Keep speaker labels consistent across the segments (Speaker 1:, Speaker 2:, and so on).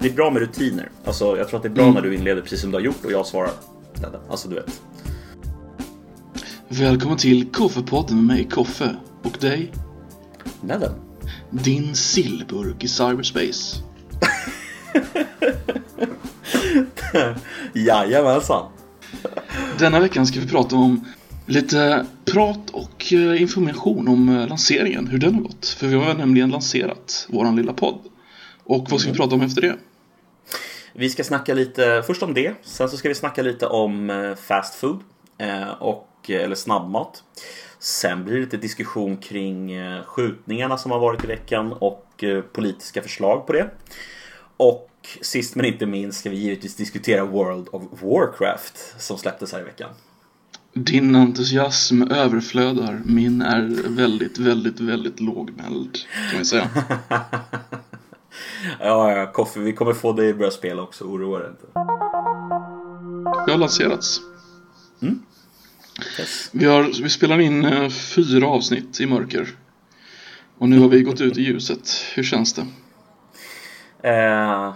Speaker 1: det är bra med rutiner. Alltså, jag tror att det är bra när du inleder precis som du har gjort och jag svarar. Alltså, du vet.
Speaker 2: Välkommen till Koffepodden med mig, Koffe. Och dig,
Speaker 1: Nedden.
Speaker 2: din sillburk i cyberspace.
Speaker 1: Jajamensan.
Speaker 2: Denna veckan ska vi prata om lite prat och eh, information om eh, lanseringen, hur den har gått. För vi har nämligen lanserat våran lilla podd. Och vad ska vi prata om efter det?
Speaker 1: Vi ska snacka lite först om det. Sen så ska vi snacka lite om eh, fast food eh, och eller snabbmat. Sen blir det lite diskussion kring eh, skjutningarna som har varit i veckan och eh, politiska förslag på det. Och sist men inte minst ska vi givetvis diskutera World of Warcraft som släpptes här i veckan.
Speaker 2: Din entusiasm överflödar, min är väldigt, väldigt, väldigt lågmäld, kan vi säga.
Speaker 1: ja, ja, Koffe, vi kommer få dig att börja spela också, oroa dig inte.
Speaker 2: Det har lanserats.
Speaker 1: Mm. Yes.
Speaker 2: Vi, har, vi spelar in eh, fyra avsnitt i mörker. Och nu har vi gått ut i ljuset. Hur känns det?
Speaker 1: Eh,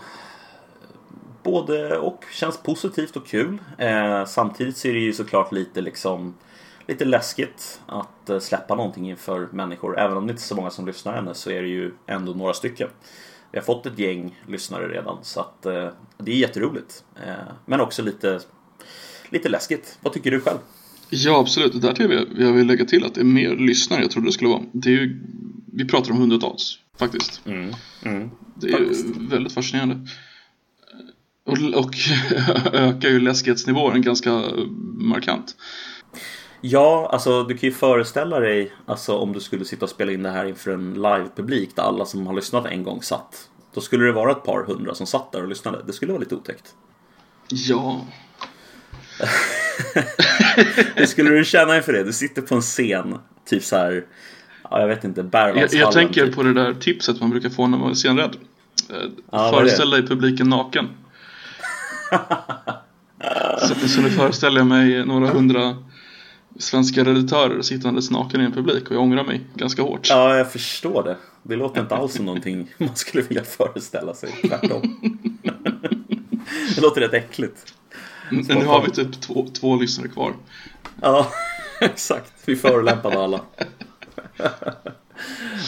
Speaker 1: både och. Känns positivt och kul. Eh, samtidigt så är det ju såklart lite liksom lite läskigt att eh, släppa någonting inför människor. Även om det inte är så många som lyssnar ännu så är det ju ändå några stycken. Vi har fått ett gäng lyssnare redan så att eh, det är jätteroligt. Eh, men också lite, lite läskigt. Vad tycker du själv?
Speaker 2: Ja, absolut. Där till jag, jag vill lägga till att det är mer lyssnare jag trodde det skulle vara. Det är ju, vi pratar om hundratals, faktiskt.
Speaker 1: Mm. Mm.
Speaker 2: Det är ju väldigt fascinerande. Och, och ökar ju läskighetsnivån ganska markant.
Speaker 1: Ja, alltså du kan ju föreställa dig alltså, om du skulle sitta och spela in det här inför en livepublik där alla som har lyssnat en gång satt. Då skulle det vara ett par hundra som satt där och lyssnade. Det skulle vara lite otäckt.
Speaker 2: Ja.
Speaker 1: Hur skulle du känna inför det? Du sitter på en scen, typ så här, ja, jag vet inte, Berwaldhallen.
Speaker 2: Jag, jag tänker
Speaker 1: typ.
Speaker 2: på det där tipset man brukar få när man är scenrädd. Ja, Föreställ dig publiken naken. så, så nu föreställer jag mig några hundra svenska redaktörer sittandes naken i en publik och jag ångrar mig ganska hårt.
Speaker 1: Ja, jag förstår det. Det låter inte alls som någonting man skulle vilja föreställa sig, tvärtom. det låter rätt äckligt.
Speaker 2: Men nu har vi typ två, två lyssnare kvar.
Speaker 1: Ja, exakt. Vi förolämpade alla.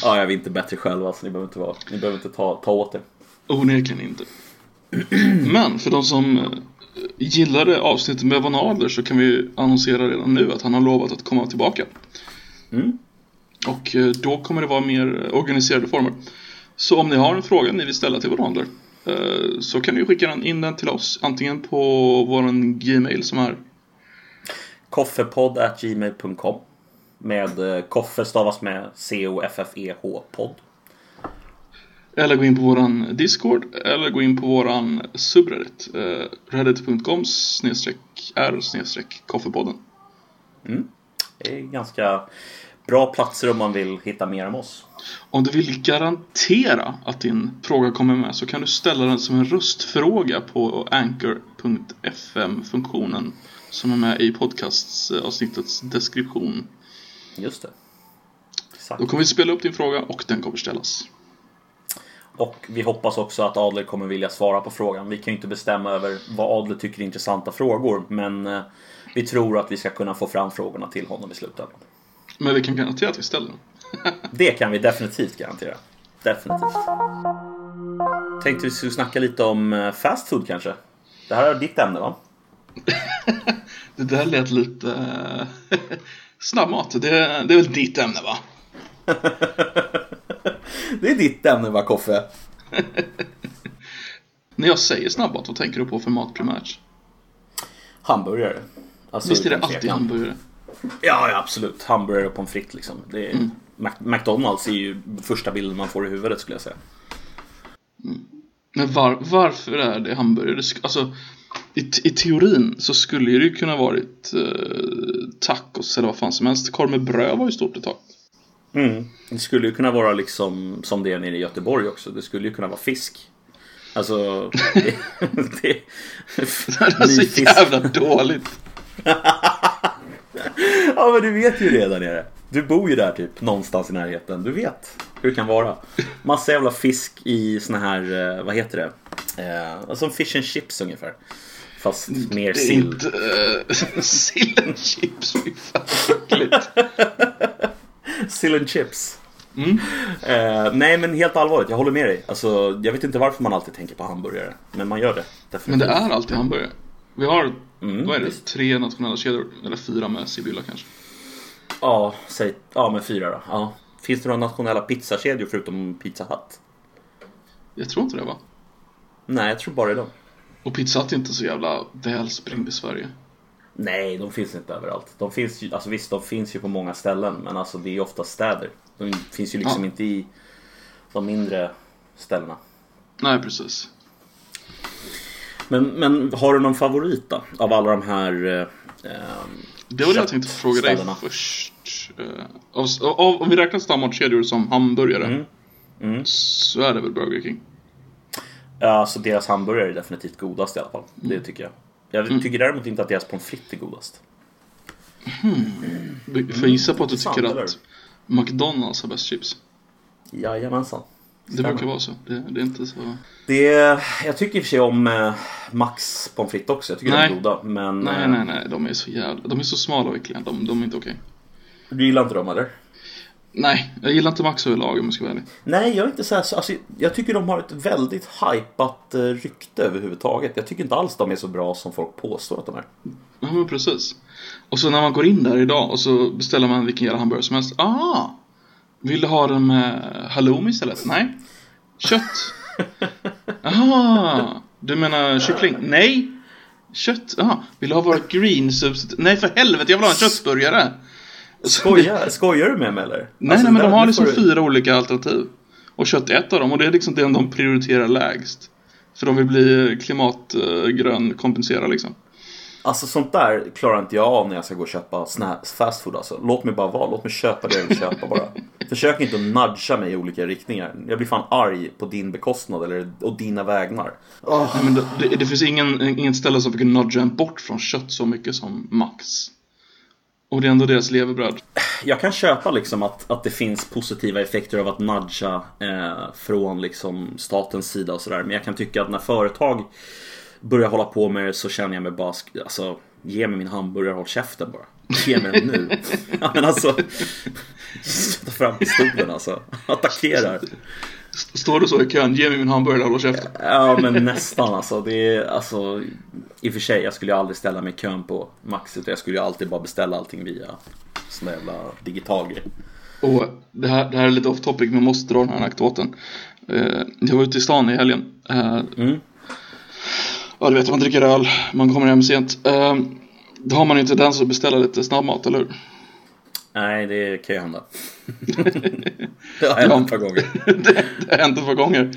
Speaker 1: ja, jag är inte bättre själva, så ni behöver inte, vara, ni behöver inte ta, ta åt er.
Speaker 2: Onekligen inte. Men för de som gillade avsnittet med Van Adler så kan vi annonsera redan nu att han har lovat att komma tillbaka.
Speaker 1: Mm.
Speaker 2: Och eh, då kommer det vara mer organiserade former. Så om ni har en fråga ni vill ställa till Van Adler eh, så kan ni skicka in den till oss antingen på våran gmail som är
Speaker 1: koffepodd.gmail.com med eh, koffe stavas med C-O-F-F-E-H podd.
Speaker 2: Eller gå in på våran Discord eller gå in på våran subreddit eh, reddit.com r koffepodden.
Speaker 1: Mm. Det är ganska bra platser om man vill hitta mer om oss.
Speaker 2: Om du vill garantera att din fråga kommer med så kan du ställa den som en röstfråga på anchor.fm-funktionen som är med i podcastavsnittets deskription.
Speaker 1: Just det.
Speaker 2: Exakt. Då kommer vi spela upp din fråga och den kommer ställas.
Speaker 1: Och vi hoppas också att Adler kommer vilja svara på frågan. Vi kan ju inte bestämma över vad Adler tycker är intressanta frågor, men eh, vi tror att vi ska kunna få fram frågorna till honom i slutändan.
Speaker 2: Men vi kan garantera att vi ställer dem.
Speaker 1: det kan vi definitivt garantera. Definitivt. Tänkte vi skulle snacka lite om eh, fast food kanske? Det här är ditt ämne va?
Speaker 2: det där lät lite... Eh, snabbmat, det, det är väl ditt ämne va?
Speaker 1: det är ditt ämne va, Koffe?
Speaker 2: När jag säger snabbmat, vad tänker du på för mat primärt?
Speaker 1: Hamburgare.
Speaker 2: Alltså, Visst är det alltid hamburgare?
Speaker 1: Ja, ja, absolut. Hamburgare och pommes frites liksom. Det är, mm. McDonalds är ju första bilden man får i huvudet skulle jag säga.
Speaker 2: Mm. Men var, varför är det hamburgare? Alltså, i, i teorin så skulle det ju kunna varit eh, tacos eller vad fan som helst. Korv med bröd var ju stort ett tag.
Speaker 1: Mm. Det skulle ju kunna vara liksom som det är nere i Göteborg också. Det skulle ju kunna vara fisk. Alltså... Det,
Speaker 2: det, det är så jävla dåligt.
Speaker 1: ja men du vet ju redan nere. Du bor ju där typ någonstans i närheten. Du vet hur det kan vara. Massa jävla fisk i såna här, eh, vad heter det? Eh, som fish and chips ungefär. Fast mer
Speaker 2: Det är
Speaker 1: sill.
Speaker 2: inte uh, sill and chips, fy fan äckligt.
Speaker 1: Sill and chips.
Speaker 2: Mm.
Speaker 1: Eh, nej men helt allvarligt, jag håller med dig. Alltså, jag vet inte varför man alltid tänker på hamburgare. Men man gör det.
Speaker 2: Men
Speaker 1: Definitivt.
Speaker 2: det är alltid hamburgare. Vi har,
Speaker 1: Mm,
Speaker 2: vad är det,
Speaker 1: visst.
Speaker 2: tre nationella kedjor? Eller fyra med Sibylla kanske.
Speaker 1: Ja, säg, ja men fyra då. Ja. Finns det några nationella pizzakedjor förutom Pizza Hut?
Speaker 2: Jag tror inte det va?
Speaker 1: Nej, jag tror bara det är de.
Speaker 2: Och Pizza Hut är inte så jävla välspridd i Sverige.
Speaker 1: Nej, de finns inte överallt. De finns ju, alltså visst, de finns ju på många ställen, men alltså det är ju ofta städer. De finns ju liksom
Speaker 2: Ja.
Speaker 1: inte i de mindre ställena.
Speaker 2: Nej, precis.
Speaker 1: Men, men har du någon favorit då? Av alla de här... Eh, ehm,
Speaker 2: Det var det jag tänkte fråga dig först. Eh, av, av, om vi räknar standardkedjor som hamburgare
Speaker 1: Mm. Mm.
Speaker 2: så är det väl Burger King.
Speaker 1: Ja, alltså deras hamburgare är definitivt godast i alla fall. Det tycker jag. Jag
Speaker 2: Mm.
Speaker 1: tycker däremot inte att deras pommes frites är godast.
Speaker 2: Får jag gissa på att du tycker
Speaker 1: eller?
Speaker 2: att McDonalds har bäst chips?
Speaker 1: Jajamensan.
Speaker 2: Det brukar vara så. Det, det är inte så...
Speaker 1: Det, jag tycker i och för sig om eh, Max pommes frites också. Jag tycker
Speaker 2: Nej.
Speaker 1: de är goda. Men
Speaker 2: Nej,
Speaker 1: eh,
Speaker 2: nej, nej. De är så jävla... De är så smala och äckliga. De, de är inte okej.
Speaker 1: du gillar inte dem eller?
Speaker 2: Nej, jag gillar inte Max överlag om jag ska vara ärlig.
Speaker 1: Nej, jag är inte så här, så- alltså, Jag tycker de har ett väldigt hypat eh, rykte överhuvudtaget. Jag tycker inte alls de är så bra som folk påstår att de är.
Speaker 2: Ja, men precis. Och så när man går in där idag och så beställer man vilken jävla hamburgare som helst. Aha! Vill du ha den med halloumi istället? Nej. Kött? Aha! Du menar kyckling? Nej. Kött? Aha. Vill du ha våra green substitut? Nej för helvete, jag vill ha en köttburgare!
Speaker 1: Skojar, skojar du med mig eller?
Speaker 2: Nej,
Speaker 1: Alltså,
Speaker 2: nej men de har liksom
Speaker 1: du-
Speaker 2: fyra olika alternativ. Och kött ett av dem och det är liksom det de prioriterar lägst. För de vill bli klimatgrön kompensera liksom.
Speaker 1: Alltså sånt där klarar inte jag av när jag ska gå och köpa snä- fast food alltså. Låt mig bara vara, låt mig köpa det jag vill köpa bara. Försök inte att nudga mig i olika riktningar. Jag blir fan arg på din bekostnad eller och dina vägnar.
Speaker 2: Nej, men det, det, det finns ingen, inget ställe som kan nudga en bort från kött så mycket som Max. Och det är ändå deras levebröd.
Speaker 1: Jag kan köpa liksom att, att det finns positiva effekter av att nudga eh, från liksom statens sida och sådär. Men jag kan tycka att när företag börjar hålla på med det så känner jag mig bara, alltså ge mig min hamburgare, håll käften bara. Ge mig den nu. ja, men alltså, ta fram pistolen alltså. Attackerar.
Speaker 2: Står du så i kön, ge mig min hamburgare och håll käften.
Speaker 1: Ja men nästan alltså. Det är alltså I och för sig, jag skulle ju aldrig ställa mig i kön på Max utan jag skulle ju alltid bara beställa allting via sån jävla digital grej.
Speaker 2: Och det här, det här är lite off topic, men jag måste dra den här anekdoten. Eh, jag var ute i stan i helgen. Eh,
Speaker 1: Mm.
Speaker 2: ja, du vet, man dricker öl, man kommer hem sent. Eh, då har man ju en tendens att beställa lite snabbmat, eller hur?
Speaker 1: Nej, det kan ju hända. det har hänt ett par gånger.
Speaker 2: det, det har hänt ett par gånger.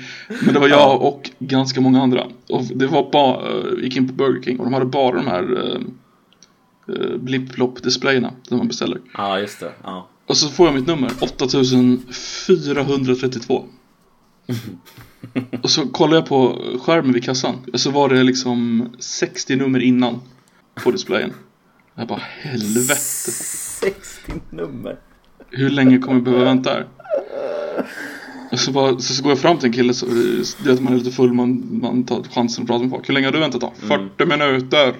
Speaker 2: Men det var jag och ganska många andra. Och det var bara, uh, gick in på Burger King och de hade bara de här uh, uh, blipp-plopp-displayerna som man beställer.
Speaker 1: Ja, just det. Ja.
Speaker 2: Och så får jag mitt nummer, 8432. och så kollar jag på skärmen vid kassan. Och så var det liksom 60 nummer innan på displayen. Jag bara helvete.
Speaker 1: 60 nummer.
Speaker 2: Hur länge kommer jag behöva vänta här? Och så, bara, så, så går jag fram till en kille, så, du vet man är lite full, man, man tar chansen att prata med folk. Hur länge har du väntat då? 40 minuter.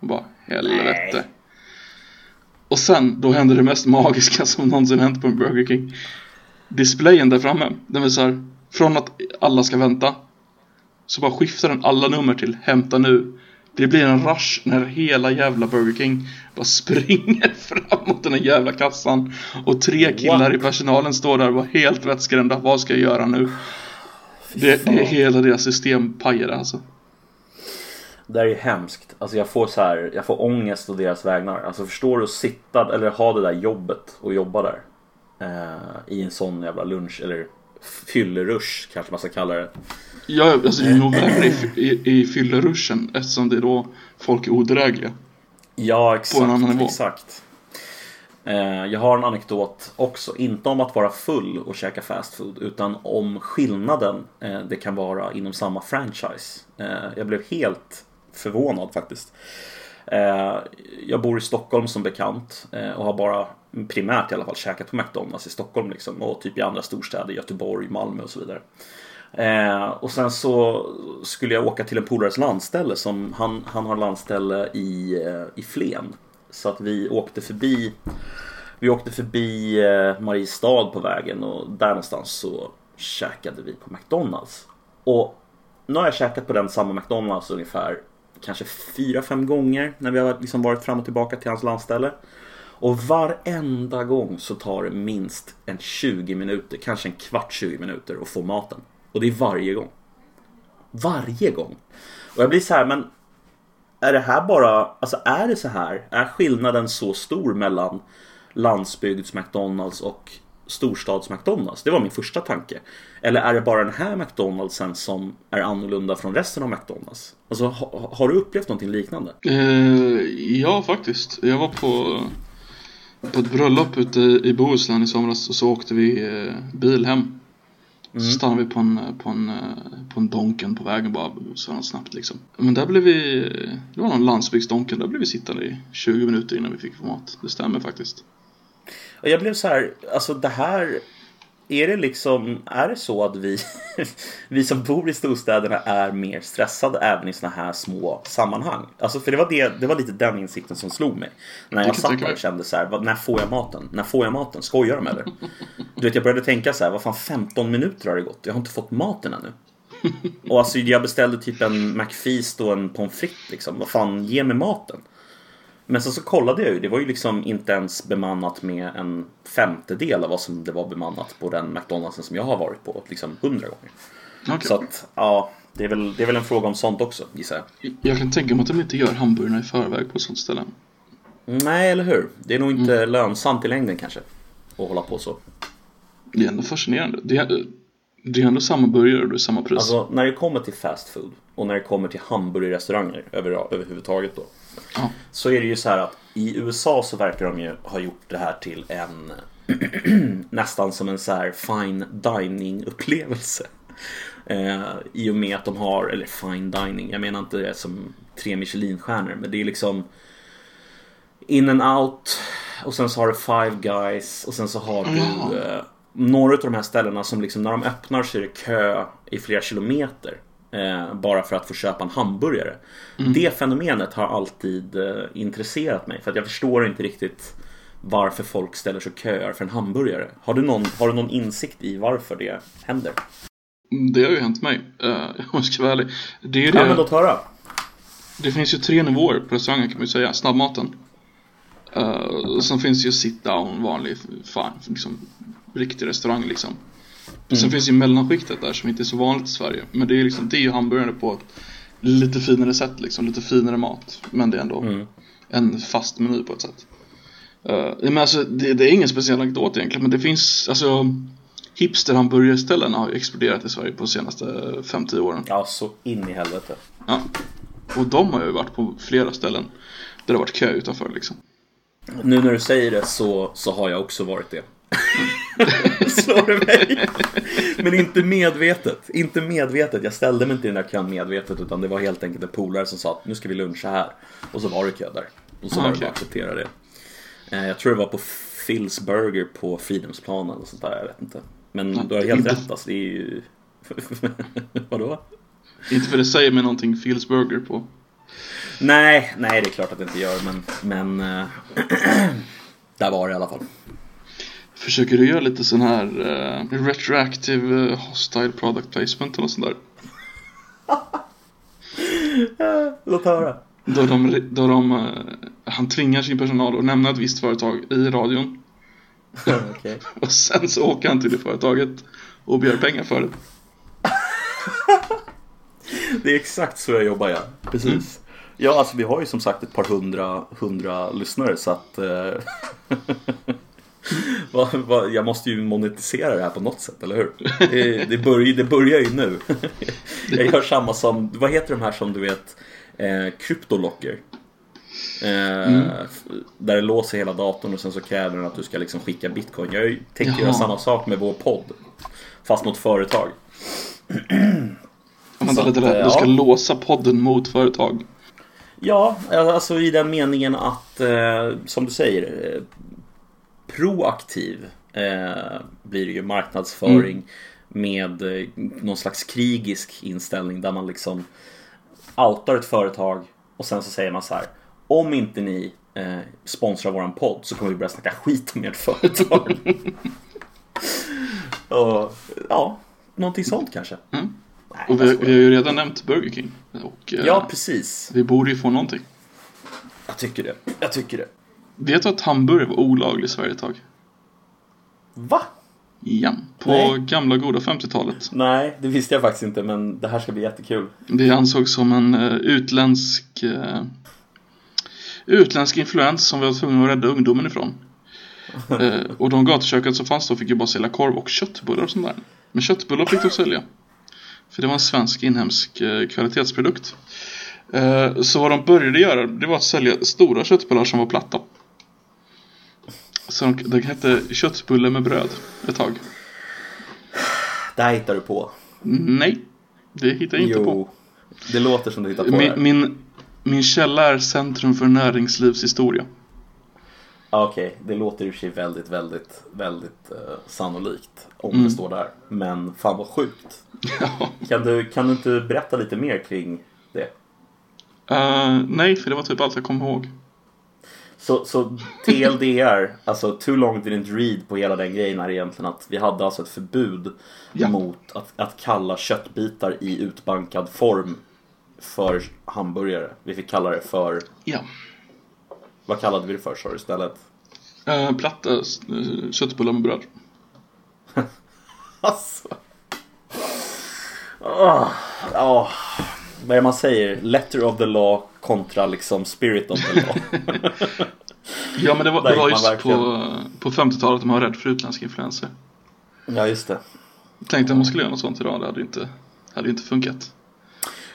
Speaker 2: Och bara, helvete.
Speaker 1: Nej.
Speaker 2: Och sen, då händer det mest magiska som någonsin hänt på en Burger King. Displayen där framme, den här, från att alla ska vänta, så bara skiftar den alla nummer till hämta nu. Det blir en rush när hela jävla Burger King bara springer fram mot den här jävla kassan. Och tre killar
Speaker 1: What?
Speaker 2: i personalen står där och var helt vettskrämda. Vad ska jag göra nu? Det, det är hela deras system pajade alltså.
Speaker 1: Det här är hemskt. Alltså jag får så här, jag får ångest å deras vägnar. Alltså förstår du att sitta eller ha det där jobbet och jobba där. Eh, I en sån jävla lunch eller fyllerush kanske man ska kalla det.
Speaker 2: Ja, alltså det är nog värre i, i, i fylleruschen eftersom det är då folk är odrägliga.
Speaker 1: Ja, exakt.
Speaker 2: en annan nivå.
Speaker 1: exakt. Eh, jag har en anekdot också, inte om att vara full och käka fast food utan om skillnaden eh, det kan vara inom samma franchise. Eh, jag blev helt förvånad faktiskt. Eh, jag bor i Stockholm som bekant eh, och har bara primärt i alla fall käkat på McDonalds i Stockholm liksom, och typ i andra storstäder, Göteborg, Malmö och så vidare. Eh, och sen så skulle jag åka till en polares landställe som han, han har landställe i, eh, i Flen. Så att vi åkte förbi Vi åkte förbi eh, Mariestad på vägen och där någonstans så käkade vi på McDonalds. Och nu har jag käkat på den samma McDonalds ungefär kanske fyra fem gånger när vi har liksom varit fram och tillbaka till hans landställe. Och varenda gång så tar det minst en 20 minuter, kanske en kvart 20 minuter att få maten. Och det är varje gång. Varje gång. Och jag blir så här, men är det här bara, alltså är det så här? Är skillnaden så stor mellan landsbygds McDonalds och storstads McDonalds? Det var min första tanke. Eller är det bara den här McDonaldsen som är annorlunda från resten av McDonalds? Alltså ha, har du upplevt någonting liknande?
Speaker 2: Eh, ja, faktiskt. Jag var på, på ett bröllop ute i Bohuslän i somras och så åkte vi eh, bil hem. Mm. Så stannade vi på en, på en, på en Donken på vägen bara så snabbt liksom. Men där blev vi, det var någon landsbygdsdonken, där blev vi sittande i 20 minuter innan vi fick få mat. Det stämmer faktiskt.
Speaker 1: Och jag blev så här, alltså det här är det liksom, är det så att vi, vi som bor i storstäderna är mer stressade även i såna här små sammanhang? Alltså för det var, det, det var lite den insikten som slog mig. När jag satt där och kände så här, när får jag maten? När får jag maten? Skojar de eller? Du vet, jag började tänka så här, vad fan 15 minuter har det gått? Jag har inte fått maten ännu. Och alltså jag beställde typ en McFeast och en pommes frites liksom. Vad fan, ge mig maten. Men sen så kollade jag ju, det var ju liksom inte ens bemannat med en femtedel av vad som det var bemannat på den McDonald's som jag har varit på liksom hundra gånger. Okay. Så att, ja, det är, väl, det är väl en fråga om sånt också, gissar
Speaker 2: jag. Jag kan tänka mig att de inte gör hamburgarna i förväg på sånt ställe.
Speaker 1: Nej, eller hur? Det är nog inte mm. lönsamt i längden kanske. Att hålla på så.
Speaker 2: Det är ändå fascinerande. Det är, det är ändå samma burgare och det är samma pris.
Speaker 1: Alltså, när det kommer till fast food och när det kommer till hamburgerrestauranger över, överhuvudtaget då. Ja. Så är det ju så här att i USA så verkar de ju ha gjort det här till en nästan som en så här fine dining upplevelse. Eh, I och med att de har, eller fine dining, jag menar inte det som tre Michelinstjärnor men det är liksom in and out och sen så har du Five Guys och sen så har du eh, några av de här ställena som liksom när de öppnar så är det kö i flera kilometer. Eh, bara för att få köpa en hamburgare. Mm. Det fenomenet har alltid eh, intresserat mig för att jag förstår inte riktigt varför folk ställer sig och köar för en hamburgare. Har du någon, har du någon insikt i varför det händer?
Speaker 2: Det har ju hänt mig, uh, jag ska vara ärlig.
Speaker 1: Det är det, ja, men låt höra.
Speaker 2: Det finns ju tre nivåer på restaurangen kan man ju säga. Snabbmaten. Uh, sen finns ju sit down, vanlig, fan, liksom, riktig restaurang liksom. Mm. Sen finns ju mellanskiktet där som inte är så vanligt i Sverige. Men det är liksom, det är ju hamburgare på ett lite finare sätt liksom, lite finare mat. Men det är ändå mm. en fast meny på ett sätt. Uh, men alltså, det, det, är ingen speciell anekdot egentligen, men det finns, alltså hipsterhamburgerställen har ju exploderat i Sverige på de senaste 5-10 åren.
Speaker 1: Ja, så in i helvete.
Speaker 2: Ja. Och de har ju varit på flera ställen där det har varit kö utanför liksom.
Speaker 1: Nu när du säger det så, så har jag också varit det. Slår det mig. Men inte medvetet. Inte medvetet. Jag ställde mig inte i den där kön medvetet utan det var helt enkelt en polare som sa att nu ska vi luncha här. Och så var det kö där. Och så ah, var det bara att acceptera det. Eh, jag tror det var på Phil's Burger på Fridhemsplanen och sånt där. Jag vet inte. Men ja, du har helt inte... rätt alltså. Det är ju... Vadå?
Speaker 2: Inte för det säger mig någonting Phil's Burger på.
Speaker 1: Nej, nej det är klart att det inte gör men, men äh, där var det i alla fall.
Speaker 2: Försöker du göra lite sån här uh, retroactive uh, hostile product placement eller sånt där?
Speaker 1: Låt höra.
Speaker 2: Då, de, då de, uh, han tvingar sin personal att nämna ett visst företag i radion. okay. och sen så åker han till det företaget och begär pengar för det.
Speaker 1: det är exakt så jag jobbar ja. Precis. Mm. Ja, alltså vi har ju som sagt ett par hundra, hundra lyssnare så att jag måste ju monetisera det här på något sätt, eller hur? Det, det, börjar, det börjar ju nu. Jag gör samma som, vad heter de här som du vet, eh, kryptolocker? Eh, mm. Där det låser hela datorn och sen så kräver den att du ska liksom skicka bitcoin. Jag tänker Jaha. göra samma sak med vår podd. Fast mot företag.
Speaker 2: Vänta lite, du ska ja. låsa podden mot företag.
Speaker 1: Ja, alltså i den meningen att, eh, som du säger, eh, proaktiv eh, blir det ju marknadsföring. Mm. med eh, någon slags krigisk inställning där man liksom outar ett företag och sen så säger man så här. Om inte ni eh, sponsrar våran podd så kommer vi börja snacka skit om ert företag. och, ja, någonting sånt kanske.
Speaker 2: Mm.
Speaker 1: Nej,
Speaker 2: Och vi, vi har ju redan nämnt Burger King. Och eh,
Speaker 1: Ja, precis.
Speaker 2: vi borde ju få någonting.
Speaker 1: Jag tycker det. Jag tycker det.
Speaker 2: Vet du att hamburgare var olaglig i Sverige ett tag?
Speaker 1: Va?
Speaker 2: Ja, på
Speaker 1: Nej.
Speaker 2: gamla goda 50-talet.
Speaker 1: Nej, det visste jag faktiskt inte men det här ska bli jättekul.
Speaker 2: Det ansågs som en eh, utländsk eh, utländsk influens som vi var tvungna att rädda ungdomen ifrån. Eh, och de gatuköken som fanns då fick ju bara sälja korv och köttbullar och sånt där. Men köttbullar fick de sälja. För det var en svensk inhemsk kvalitetsprodukt. Så vad de började göra, det var att sälja stora köttbullar som var platta. Så de, det hette köttbulle med bröd ett tag.
Speaker 1: Det här hittar du på.
Speaker 2: Nej, det hittar jag inte
Speaker 1: jo,
Speaker 2: på.
Speaker 1: det låter som du hittar på det
Speaker 2: Min,
Speaker 1: här.
Speaker 2: min, min källa är Centrum för näringslivshistoria.
Speaker 1: Okej, det låter i och för sig väldigt, väldigt, väldigt eh, sannolikt om
Speaker 2: Mm.
Speaker 1: det står där. Men fan vad sjukt. Kan du, kan du inte berätta lite mer kring det?
Speaker 2: Eh, nej, för det var typ allt jag kom ihåg.
Speaker 1: Så, så TLDR, alltså Too long didn't read på hela den grejen är egentligen att vi hade alltså ett förbud
Speaker 2: Ja.
Speaker 1: mot att, att kalla köttbitar i utbankad form för hamburgare. Vi fick kalla det för,
Speaker 2: Ja.
Speaker 1: vad kallade vi det för sa du istället?
Speaker 2: Uh, platta uh, köttbullar med bröd.
Speaker 1: Alltså. Åh, ja, vad är det man säger? Letter of the law kontra liksom spirit of the law.
Speaker 2: Ja, men det var, det var just på, på 50-talet att man var rädd för utländska influenser.
Speaker 1: ja, just det.
Speaker 2: Tänkte att man skulle göra något sånt idag, det hade ju inte, hade inte funkat.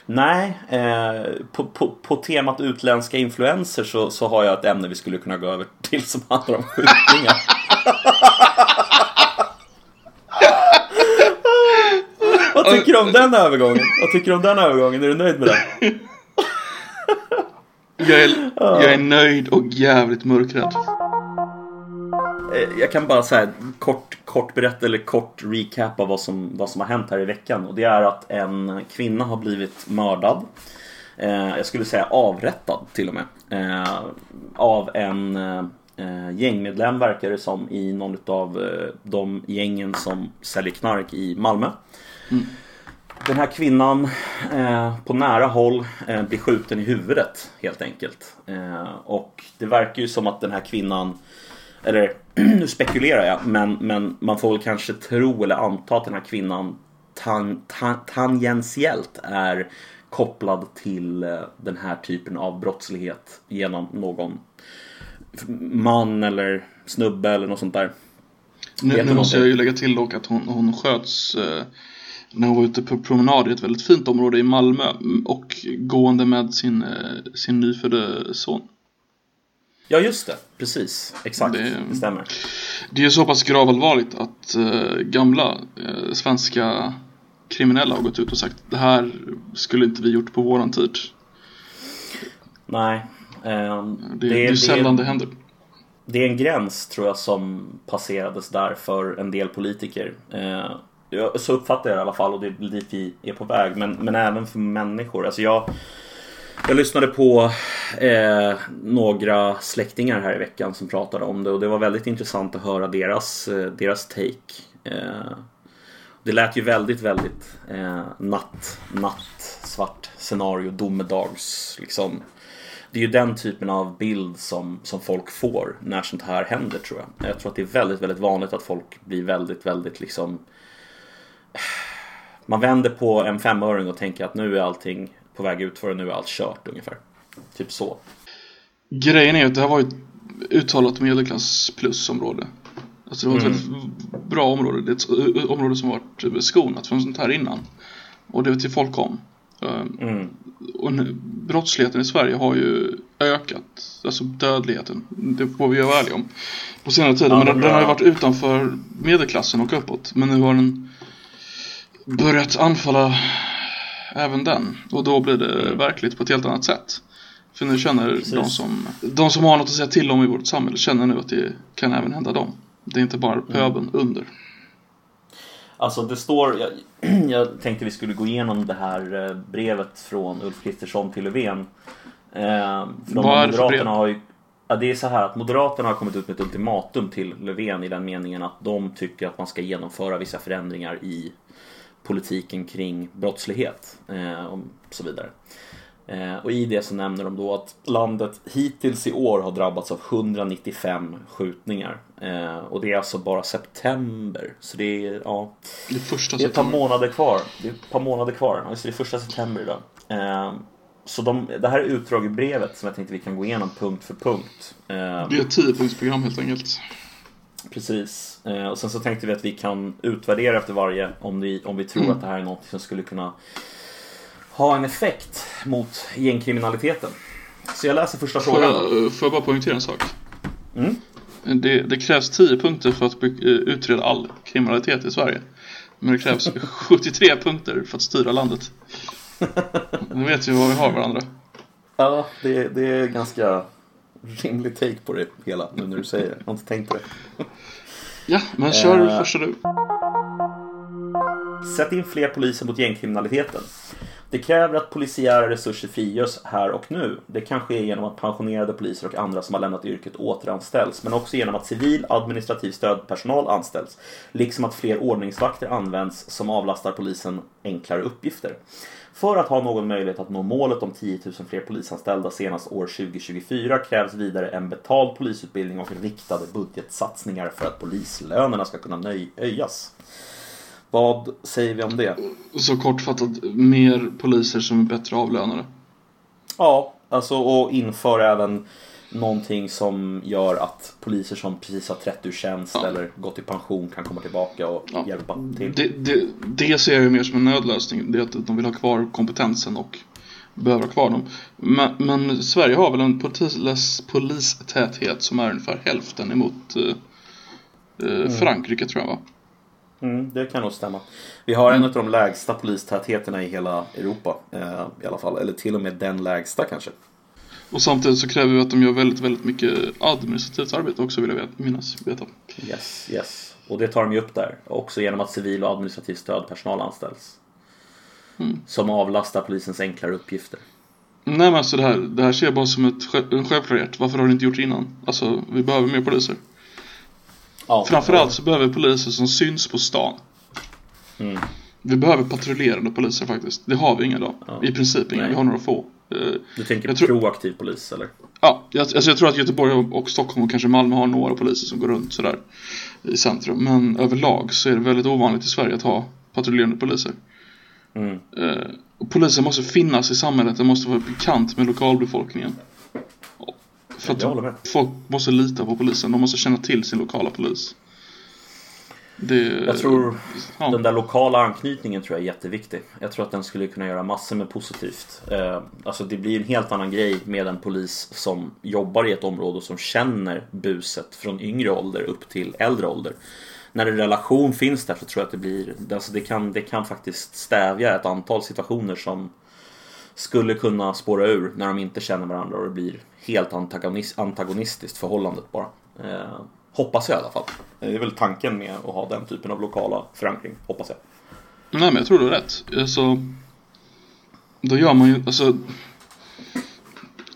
Speaker 1: Nej, eh, på, på, på temat utländska influenser så, så har jag ett ämne vi skulle kunna gå över till som handlar om skjutningar. Vad tycker du om den övergången? Vad tycker du om den övergången? Är du nöjd med den?
Speaker 2: Jag är, jag är nöjd och jävligt mörkrädd.
Speaker 1: Eh, Jag kan bara säga kort, kort berätta eller kort recapa vad som, vad som har hänt här i veckan. Och det är att en kvinna har blivit mördad. Eh, jag skulle säga avrättad till och med. Eh, av en eh, gängmedlem verkar det som i någon av eh, de gängen som säljer knark i Malmö. Den här kvinnan eh, på nära håll eh, blir skjuten i huvudet helt enkelt. Eh, och det verkar ju som att den här kvinnan eller nu spekulerar jag, men, men man får väl kanske tro eller anta att den här kvinnan tan, tan, tangentiellt är kopplad till eh, den här typen av brottslighet genom någon man eller snubbe eller något sånt där.
Speaker 2: Nu, nu måste jag ju lägga till dock att hon, hon sköts eh, när hon var ute på promenad i ett väldigt fint område i Malmö och gående med sin, eh, sin nyfödde son.
Speaker 1: Ja just det, precis. Exakt,
Speaker 2: Det-
Speaker 1: det, stämmer.
Speaker 2: Det är så pass gravallvarligt att eh, gamla eh, svenska kriminella har gått ut och sagt det här skulle inte vi gjort på våran tid.
Speaker 1: Nej. ehm,
Speaker 2: Det, det, är sällan det händer.
Speaker 1: det är en gräns tror jag som passerades där för en del politiker. Eh, jag- så uppfattar jag det i alla fall och det är dit vi är på väg. Men, men även för människor. Alltså jag, jag lyssnade på eh, några släktingar här i veckan som pratade om det och det var väldigt intressant att höra deras, eh, deras take. Eh, det lät ju väldigt, väldigt eh, natt, natt, svart scenario, domedags liksom. Det är ju den typen av bild som, som folk får när sånt här händer tror jag. Jag tror att det är väldigt, väldigt vanligt att folk blir väldigt, väldigt liksom man vänder på en femöring och tänker att nu är allting på väg ut för och nu är allt kört ungefär. Typ så.
Speaker 2: Grejen är ju att det här var ju ett uttalat medelklass plus-område. Alltså det var ett
Speaker 1: Mm.
Speaker 2: väldigt bra område. Det är ett eh, område som varit skonat från sånt här innan. Och det vet ju folk om. Eh,
Speaker 1: Mm.
Speaker 2: Och nu, brottsligheten i Sverige har ju ökat. Alltså dödligheten. Det får vi vara ärliga om. På senare tid.
Speaker 1: Ja,
Speaker 2: men den, den har ju varit utanför medelklassen och uppåt. Men nu har den börjat anfalla även den. Och då blir det verkligt på ett helt annat sätt. För nu känner de som, de som har något att säga till om i vårt samhälle känner nu att det kan även hända dem. Det är inte bara pöbeln under.
Speaker 1: Alltså det står, jag, jag tänkte vi skulle gå igenom det här eh, brevet från Ulf Kristersson till Löfven. Eh, för de
Speaker 2: Vad är det för brev?
Speaker 1: Moderaterna har ju, ja, det är så här att Moderaterna har kommit ut med ett ultimatum till Löfven i den meningen att de tycker att man ska genomföra vissa förändringar i politiken kring brottslighet eh, och så vidare. Eh, och i det så nämner de då att landet hittills i år har drabbats av 195 skjutningar. Eh, och det är alltså bara september. Så det är, ja,
Speaker 2: Det är första
Speaker 1: det är ett par månader kvar. Det är ett par månader kvar. Just det, är första september idag. Så de, det här är utdrag i brevet som jag tänkte vi kan gå igenom punkt för punkt.
Speaker 2: Det är ett 10-punktsprogram helt enkelt.
Speaker 1: Precis. Eh, och sen så tänkte vi att vi kan utvärdera efter varje om vi, om vi tror
Speaker 2: Mm.
Speaker 1: att det här är något som skulle kunna ha en effekt mot gängkriminaliteten. Så jag läser första
Speaker 2: Får
Speaker 1: frågan.
Speaker 2: jag, får jag bara poängtera en sak?
Speaker 1: Mm.
Speaker 2: Det, det krävs 10 punkter för att eh, utreda all kriminalitet i Sverige. Men det krävs 73 punkter för att styra landet. Nu vet vi var vi har varandra.
Speaker 1: Ja, det, det är ganska rimlig take på det hela nu när du säger det. Jag har inte tänkt på det.
Speaker 2: Ja, men kör
Speaker 1: Eh.
Speaker 2: första du.
Speaker 1: Sätt in fler poliser mot gängkriminaliteten. Det kräver att polisiära resurser frigörs här och nu. Det kan ske genom att pensionerade poliser och andra som har lämnat yrket återanställs, men också genom att civil administrativ stödpersonal anställs, liksom att fler ordningsvakter används som avlastar polisen enklare uppgifter. För att ha någon möjlighet att nå målet om 10 000 fler polisanställda senast år 2024 krävs vidare en betald polisutbildning och riktade budgetsatsningar för att polislönerna ska kunna höjas. Vad säger vi om det?
Speaker 2: Så kortfattat, mer poliser som är bättre avlönade.
Speaker 1: Ja, alltså och inför även någonting som gör att poliser som precis har trätt ur tjänst
Speaker 2: Ja.
Speaker 1: eller gått i pension kan komma tillbaka och
Speaker 2: Ja.
Speaker 1: hjälpa till.
Speaker 2: Det, det, det ser jag ju mer som en nödlösning. Det är att de vill ha kvar kompetensen och behöver ha kvar dem. Men, men Sverige har väl en polis, polistäthet som är ungefär hälften emot eh, eh, Frankrike tror jag va?
Speaker 1: Mm, det kan nog stämma. Vi har en av de lägsta polistätheterna i hela Europa eh, i alla fall. Eller till och med den lägsta kanske.
Speaker 2: Och samtidigt så kräver vi att de gör väldigt, väldigt mycket administrativt arbete också vill jag minnas. Veta.
Speaker 1: Yes, yes. Och det tar de ju upp där. Också genom att civil och administrativ stödpersonal anställs.
Speaker 2: Mm.
Speaker 1: Som avlastar polisens enklare uppgifter.
Speaker 2: Nej men alltså det här, det här ser jag bara som ett, en självklarhet. Varför har det inte gjort innan? Alltså vi behöver mer poliser.
Speaker 1: Ja,
Speaker 2: Framförallt så behöver vi poliser som syns på stan.
Speaker 1: Mm.
Speaker 2: Vi behöver patrullerande poliser faktiskt. Det har vi inga idag.
Speaker 1: Ja.
Speaker 2: I princip inga.
Speaker 1: Nej.
Speaker 2: Vi har några få. Eh,
Speaker 1: Du tänker
Speaker 2: Jag tror-
Speaker 1: proaktiv polis eller?
Speaker 2: ja, jag, alltså jag tror att Göteborg och Stockholm och kanske Malmö har några poliser som går runt sådär i centrum. Men överlag så är det väldigt ovanligt i Sverige att ha patrullerande poliser.
Speaker 1: Mm.
Speaker 2: Eh, polisen måste finnas i samhället. Den måste vara bekant med lokalbefolkningen. För att folk måste lita på polisen. De måste känna till sin lokala polis. Det,
Speaker 1: Jag tror
Speaker 2: ja.
Speaker 1: den där lokala anknytningen tror jag är jätteviktig. Jag tror att den skulle kunna göra massor med positivt. Eh, alltså det blir en helt annan grej med en polis som jobbar i ett område och som känner buset från yngre ålder upp till äldre ålder. När en relation finns där så tror jag att det blir, alltså det kan, det kan faktiskt stävja ett antal situationer som skulle kunna spåra ur när de inte känner varandra och det blir helt antagonist, antagonistiskt förhållandet bara. Eh, hoppas jag i alla fall. Det är väl tanken med att ha den typen av lokala förankring, hoppas jag.
Speaker 2: Nej men jag tror du har rätt. Alltså, då gör man ju, alltså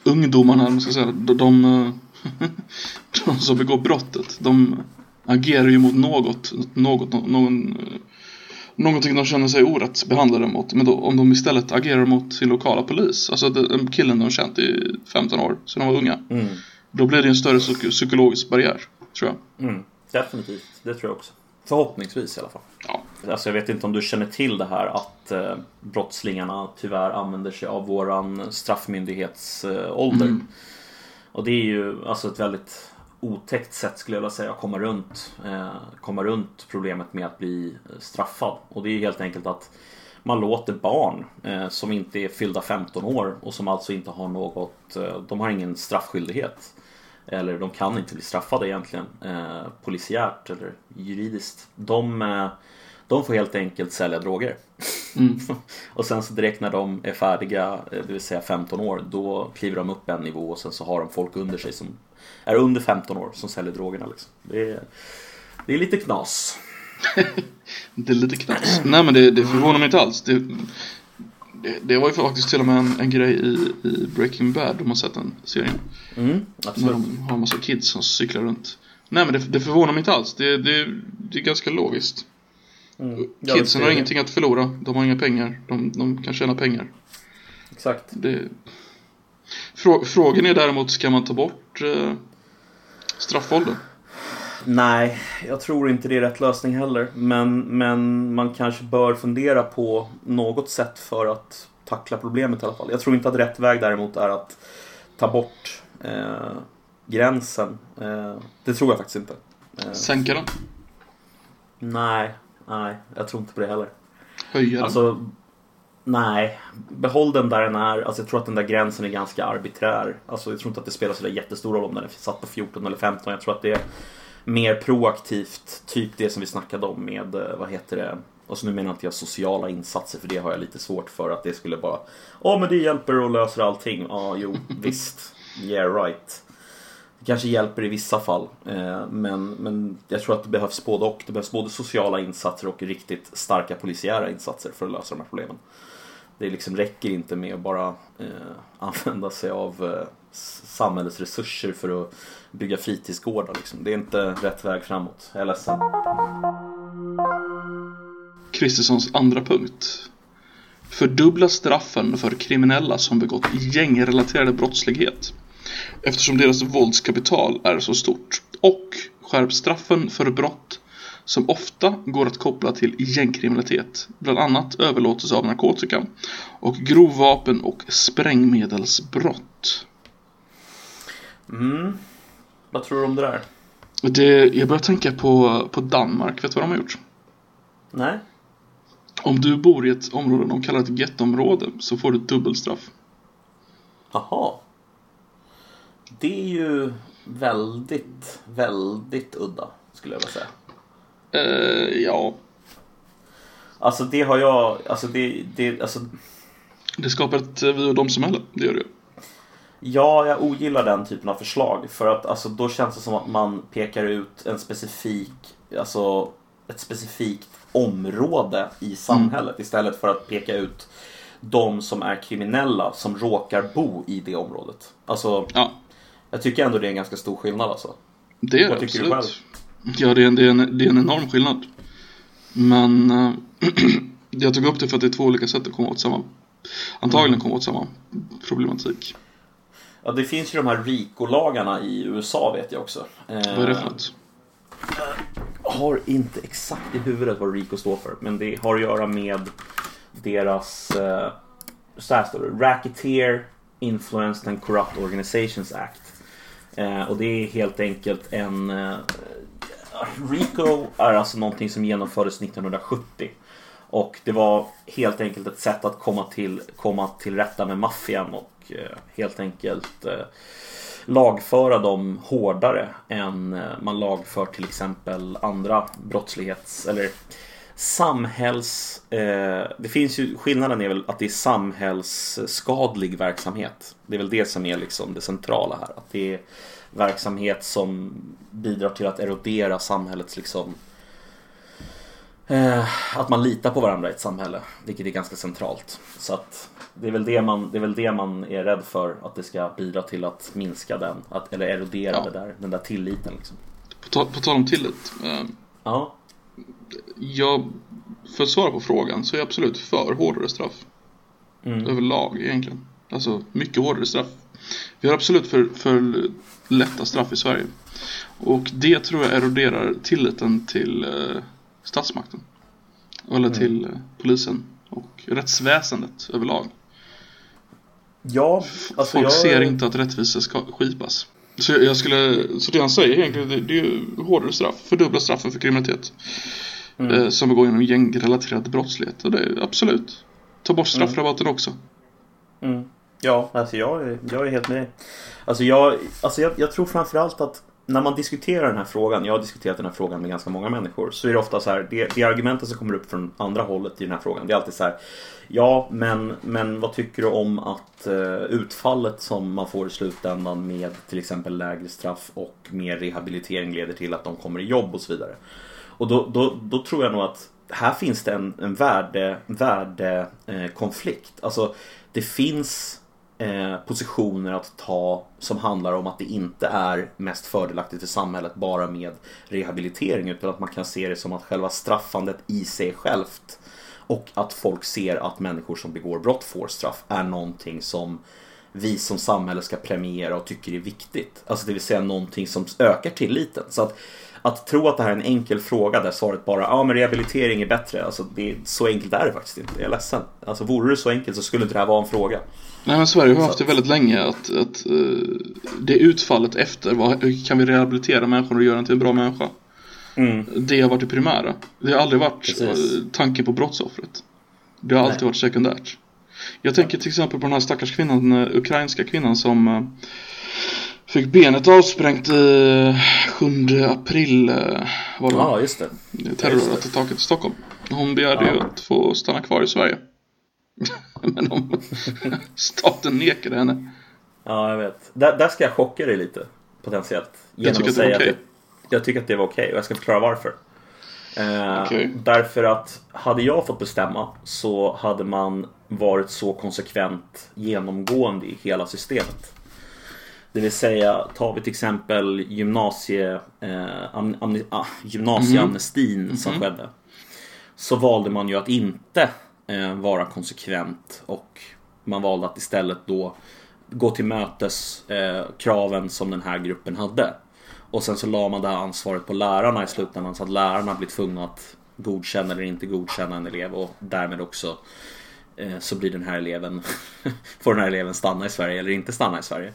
Speaker 2: ungdomarna, om man ska säga, de, de, de som begår brottet, de agerar ju mot något, något, någon, någonting de känner sig orätt behandlade mot. Men då, om de istället agerar mot sin lokala polis, alltså den killen de känt i 15 år, så de var unga,
Speaker 1: Mm.
Speaker 2: då blir det en större psyk- psykologisk barriär, tror jag.
Speaker 1: Mm. Definitivt, det tror jag också. Förhoppningsvis i alla fall.
Speaker 2: Ja.
Speaker 1: Alltså jag vet inte om du känner till det här att eh, brottslingarna tyvärr använder sig av våran straffmyndighetsålder.
Speaker 2: Mm.
Speaker 1: Och det är ju alltså ett väldigt otäckt sätt skulle jag vilja säga att komma runt, eh, komma runt problemet med att bli eh, straffad. Och det är ju helt enkelt att man låter barn eh, som inte är fyllda 15 år och som alltså inte har något, eh, de har ingen straffskyldighet. Eller de kan inte bli straffade egentligen eh, polisiärt eller juridiskt. De, eh, de får helt enkelt sälja droger.
Speaker 2: Mm.
Speaker 1: och sen så direkt när de är färdiga, eh, det vill säga 15 år, då kliver de upp en nivå och sen så har de folk under sig som är under 15 år som säljer drogerna. Liksom. Det, är, det är lite knas.
Speaker 2: det är lite knas. Nej men det, det förvånar mig inte alls. Det, det, det var ju faktiskt till och med en, en grej i, i Breaking Bad, de har sett den serien.
Speaker 1: Mm,
Speaker 2: När de har en massa kids som cyklar runt. Nej men det, det förvånar mig inte alls. Det, det, det är ganska logiskt.
Speaker 1: Mm.
Speaker 2: Kidsen
Speaker 1: det-
Speaker 2: har ingenting att förlora. De har inga pengar. De, de kan tjäna pengar.
Speaker 1: Exakt.
Speaker 2: Det... Frå, frågan är däremot, ska man ta bort eh, straffåldern?
Speaker 1: Nej, jag tror inte det är rätt lösning heller. Men, men man kanske bör fundera på något sätt för att tackla problemet i alla fall. Jag tror inte att rätt väg däremot är att ta bort eh, gränsen. Eh, det tror jag faktiskt inte. Eh,
Speaker 2: Sänka den?
Speaker 1: nej, nej, jag tror inte på det heller.
Speaker 2: Höja den?
Speaker 1: Alltså, nej. Behåll den där den är. Alltså, jag tror att den där gränsen är ganska arbiträr. Alltså, jag tror inte att det spelar så där jättestor roll om den är satt på 14 eller 15. Jag tror att det är mer proaktivt. Typ det som vi snackade om med, eh, vad heter det? Och så nu menar inte jag sociala insatser för det har jag lite svårt för att det skulle bara Ja men det hjälper och löser allting. Ja jo visst. Yeah right. Det kanske hjälper i vissa fall. eh, Men, men jag tror att det behövs både och. Det behövs både sociala insatser och riktigt starka polisiära insatser för att lösa de här problemen. Det liksom räcker inte med att bara eh, använda sig av eh, samhällets resurser för att bygga fritidsgårdar. Liksom. Det är inte rätt väg framåt. Jag är ledsen.
Speaker 2: Kristerssons andra punkt. Fördubbla straffen för kriminella som begått gängrelaterad brottslighet. Eftersom deras våldskapital är så stort. Och skärp straffen för brott som ofta går att koppla till gängkriminalitet. Bland annat överlåtelse av narkotika och grovvapen och sprängmedelsbrott.
Speaker 1: Mm. Vad tror du om det där?
Speaker 2: Det, jag börjar tänka på, på Danmark, vet du vad de har gjort?
Speaker 1: Nej?
Speaker 2: Om du bor i ett område de kallar ett gettområde så får du dubbelstraff.
Speaker 1: Jaha. Det är ju väldigt, väldigt udda skulle jag vilja säga.
Speaker 2: Eh, ja,
Speaker 1: Alltså det har jag, alltså det, det, alltså
Speaker 2: det skapar ett vi och dom-samhälle, det gör det.
Speaker 1: Ja, jag ogillar den typen av förslag. För att alltså, då känns det som att man pekar ut en specifik, alltså ett specifikt område i samhället istället för att peka ut de som är kriminella som råkar bo i det området. Alltså,
Speaker 2: Ja,
Speaker 1: jag tycker ändå det är en ganska stor skillnad alltså.
Speaker 2: det är det
Speaker 1: Vad tycker du
Speaker 2: absolut. Ja, det är, en, det, är en, det är en enorm skillnad. Men eh, jag tog upp det för att det är två olika sätt att komma åt samma, antagligen komma åt samma problematik.
Speaker 1: Ja, det finns ju de här RICO-lagarna i USA vet jag också. Eh,
Speaker 2: Vad är det för något?
Speaker 1: har inte exakt i huvudet vad RICO står för, men det har att göra med deras, eh, så här står det, Racketeer Influenced and Corrupt Organizations Act. Eh, och det är helt enkelt en... Eh, RICO är alltså någonting som genomfördes 1970. Och det var helt enkelt ett sätt att komma till, komma till rätta med maffian och och eh, helt enkelt eh, lagföra dem hårdare än eh, man lagför till exempel andra brottslighets eller samhälls... Eh, det finns ju, skillnaden är väl att det är samhällsskadlig verksamhet. Det är väl det som är liksom det centrala här. Att det är verksamhet som bidrar till att erodera samhällets liksom eh, att man litar på varandra i ett samhälle, vilket är ganska centralt. Så att det är väl det man, det är, väl det man är rädd för, att det ska bidra till att minska den, att, eller erodera
Speaker 2: Ja.
Speaker 1: det där, den där tilliten. Liksom.
Speaker 2: På, ta, på tal om tillit. Eh,
Speaker 1: Ja,
Speaker 2: jag, för att svara på frågan så är jag absolut för hårdare straff.
Speaker 1: Mm.
Speaker 2: Överlag egentligen. Alltså mycket hårdare straff. Vi har absolut för, för lätta straff i Sverige. Och det tror jag eroderar tilliten till eh, statsmakten. Eller till eh, polisen och rättsväsendet överlag.
Speaker 1: ja alltså
Speaker 2: Folk
Speaker 1: jag...
Speaker 2: ser inte att rättvisa ska skipas. Så jag, skulle, så det han säger egentligen, det, det är ju hårdare straff, fördubbla straffen för kriminalitet.
Speaker 1: Mm.
Speaker 2: Eh, som begår genom gängrelaterad brottslighet. Och det är absolut. Ta bort straffrabatten också.
Speaker 1: Mm. Ja, alltså jag, är- jag är helt med dig. Alltså jag, alltså jag, jag tror framförallt att när man diskuterar den här frågan, jag har diskuterat den här frågan med ganska många människor, så är det ofta så här, det, det argumentet som kommer upp från andra hållet i den här frågan, det är alltid så här, ja, men, men vad tycker du om att eh, utfallet som man får i slutändan med till exempel lägre straff och mer rehabilitering leder till att de kommer i jobb och så vidare. och då, då, då tror jag nog att här finns det en, en värdekonflikt. Värde, eh, alltså det finns Eh, positioner att ta som handlar om att det inte är mest fördelaktigt för samhället bara med rehabilitering utan att man kan se det som att själva straffandet i sig självt och att folk ser att människor som begår brott får straff är någonting som vi som samhälle ska premiera och tycker är viktigt. Alltså det vill säga någonting som ökar tilliten. Så att, att tro att det här är en enkel fråga där svaret bara ja men rehabilitering är bättre. Alltså det, så enkelt är det faktiskt inte. Jag är ledsen. Alltså vore det så enkelt så skulle inte det här vara en fråga.
Speaker 2: Nej men Sverige har haft det väldigt länge att, att uh, det utfallet efter vad, hur kan vi rehabilitera människor och göra den till en bra människa. Mm. Det har varit det primära. Det har aldrig varit Precis. tanken på brottsoffret. Det har alltid Nej. varit sekundärt. Jag tänker till exempel på den här stackars kvinnan, den eh, ukrainska kvinnan som uh, fick benet avsprängt i 7 april
Speaker 1: var det Ja, just
Speaker 2: det. Terrorattentatet i Stockholm. Hon begärde ja. ju att få stanna kvar i Sverige. Men om staten nekade henne.
Speaker 1: Ja, jag vet. Där, där ska jag chocka dig lite potentiellt.
Speaker 2: Genom jag att, det var okej. Okay.
Speaker 1: Jag tycker att det var okej okay, och jag ska förklara varför. Eh, okay. Därför att hade jag fått bestämma så hade man varit så konsekvent genomgående i hela systemet. Det vill säga, tar vi till exempel gymnasie, eh, am, am, ah, gymnasieamnestin mm. som mm. skedde. Så valde man ju att inte eh, vara konsekvent och man valde att istället då gå till mötes eh, kraven som den här gruppen hade. Och sen så la man det här ansvaret på lärarna i slutändan så att lärarna blir tvungna att godkänna eller inte godkänna en elev och därmed också eh, så blir den här eleven får den här eleven stanna i Sverige eller inte stanna i Sverige.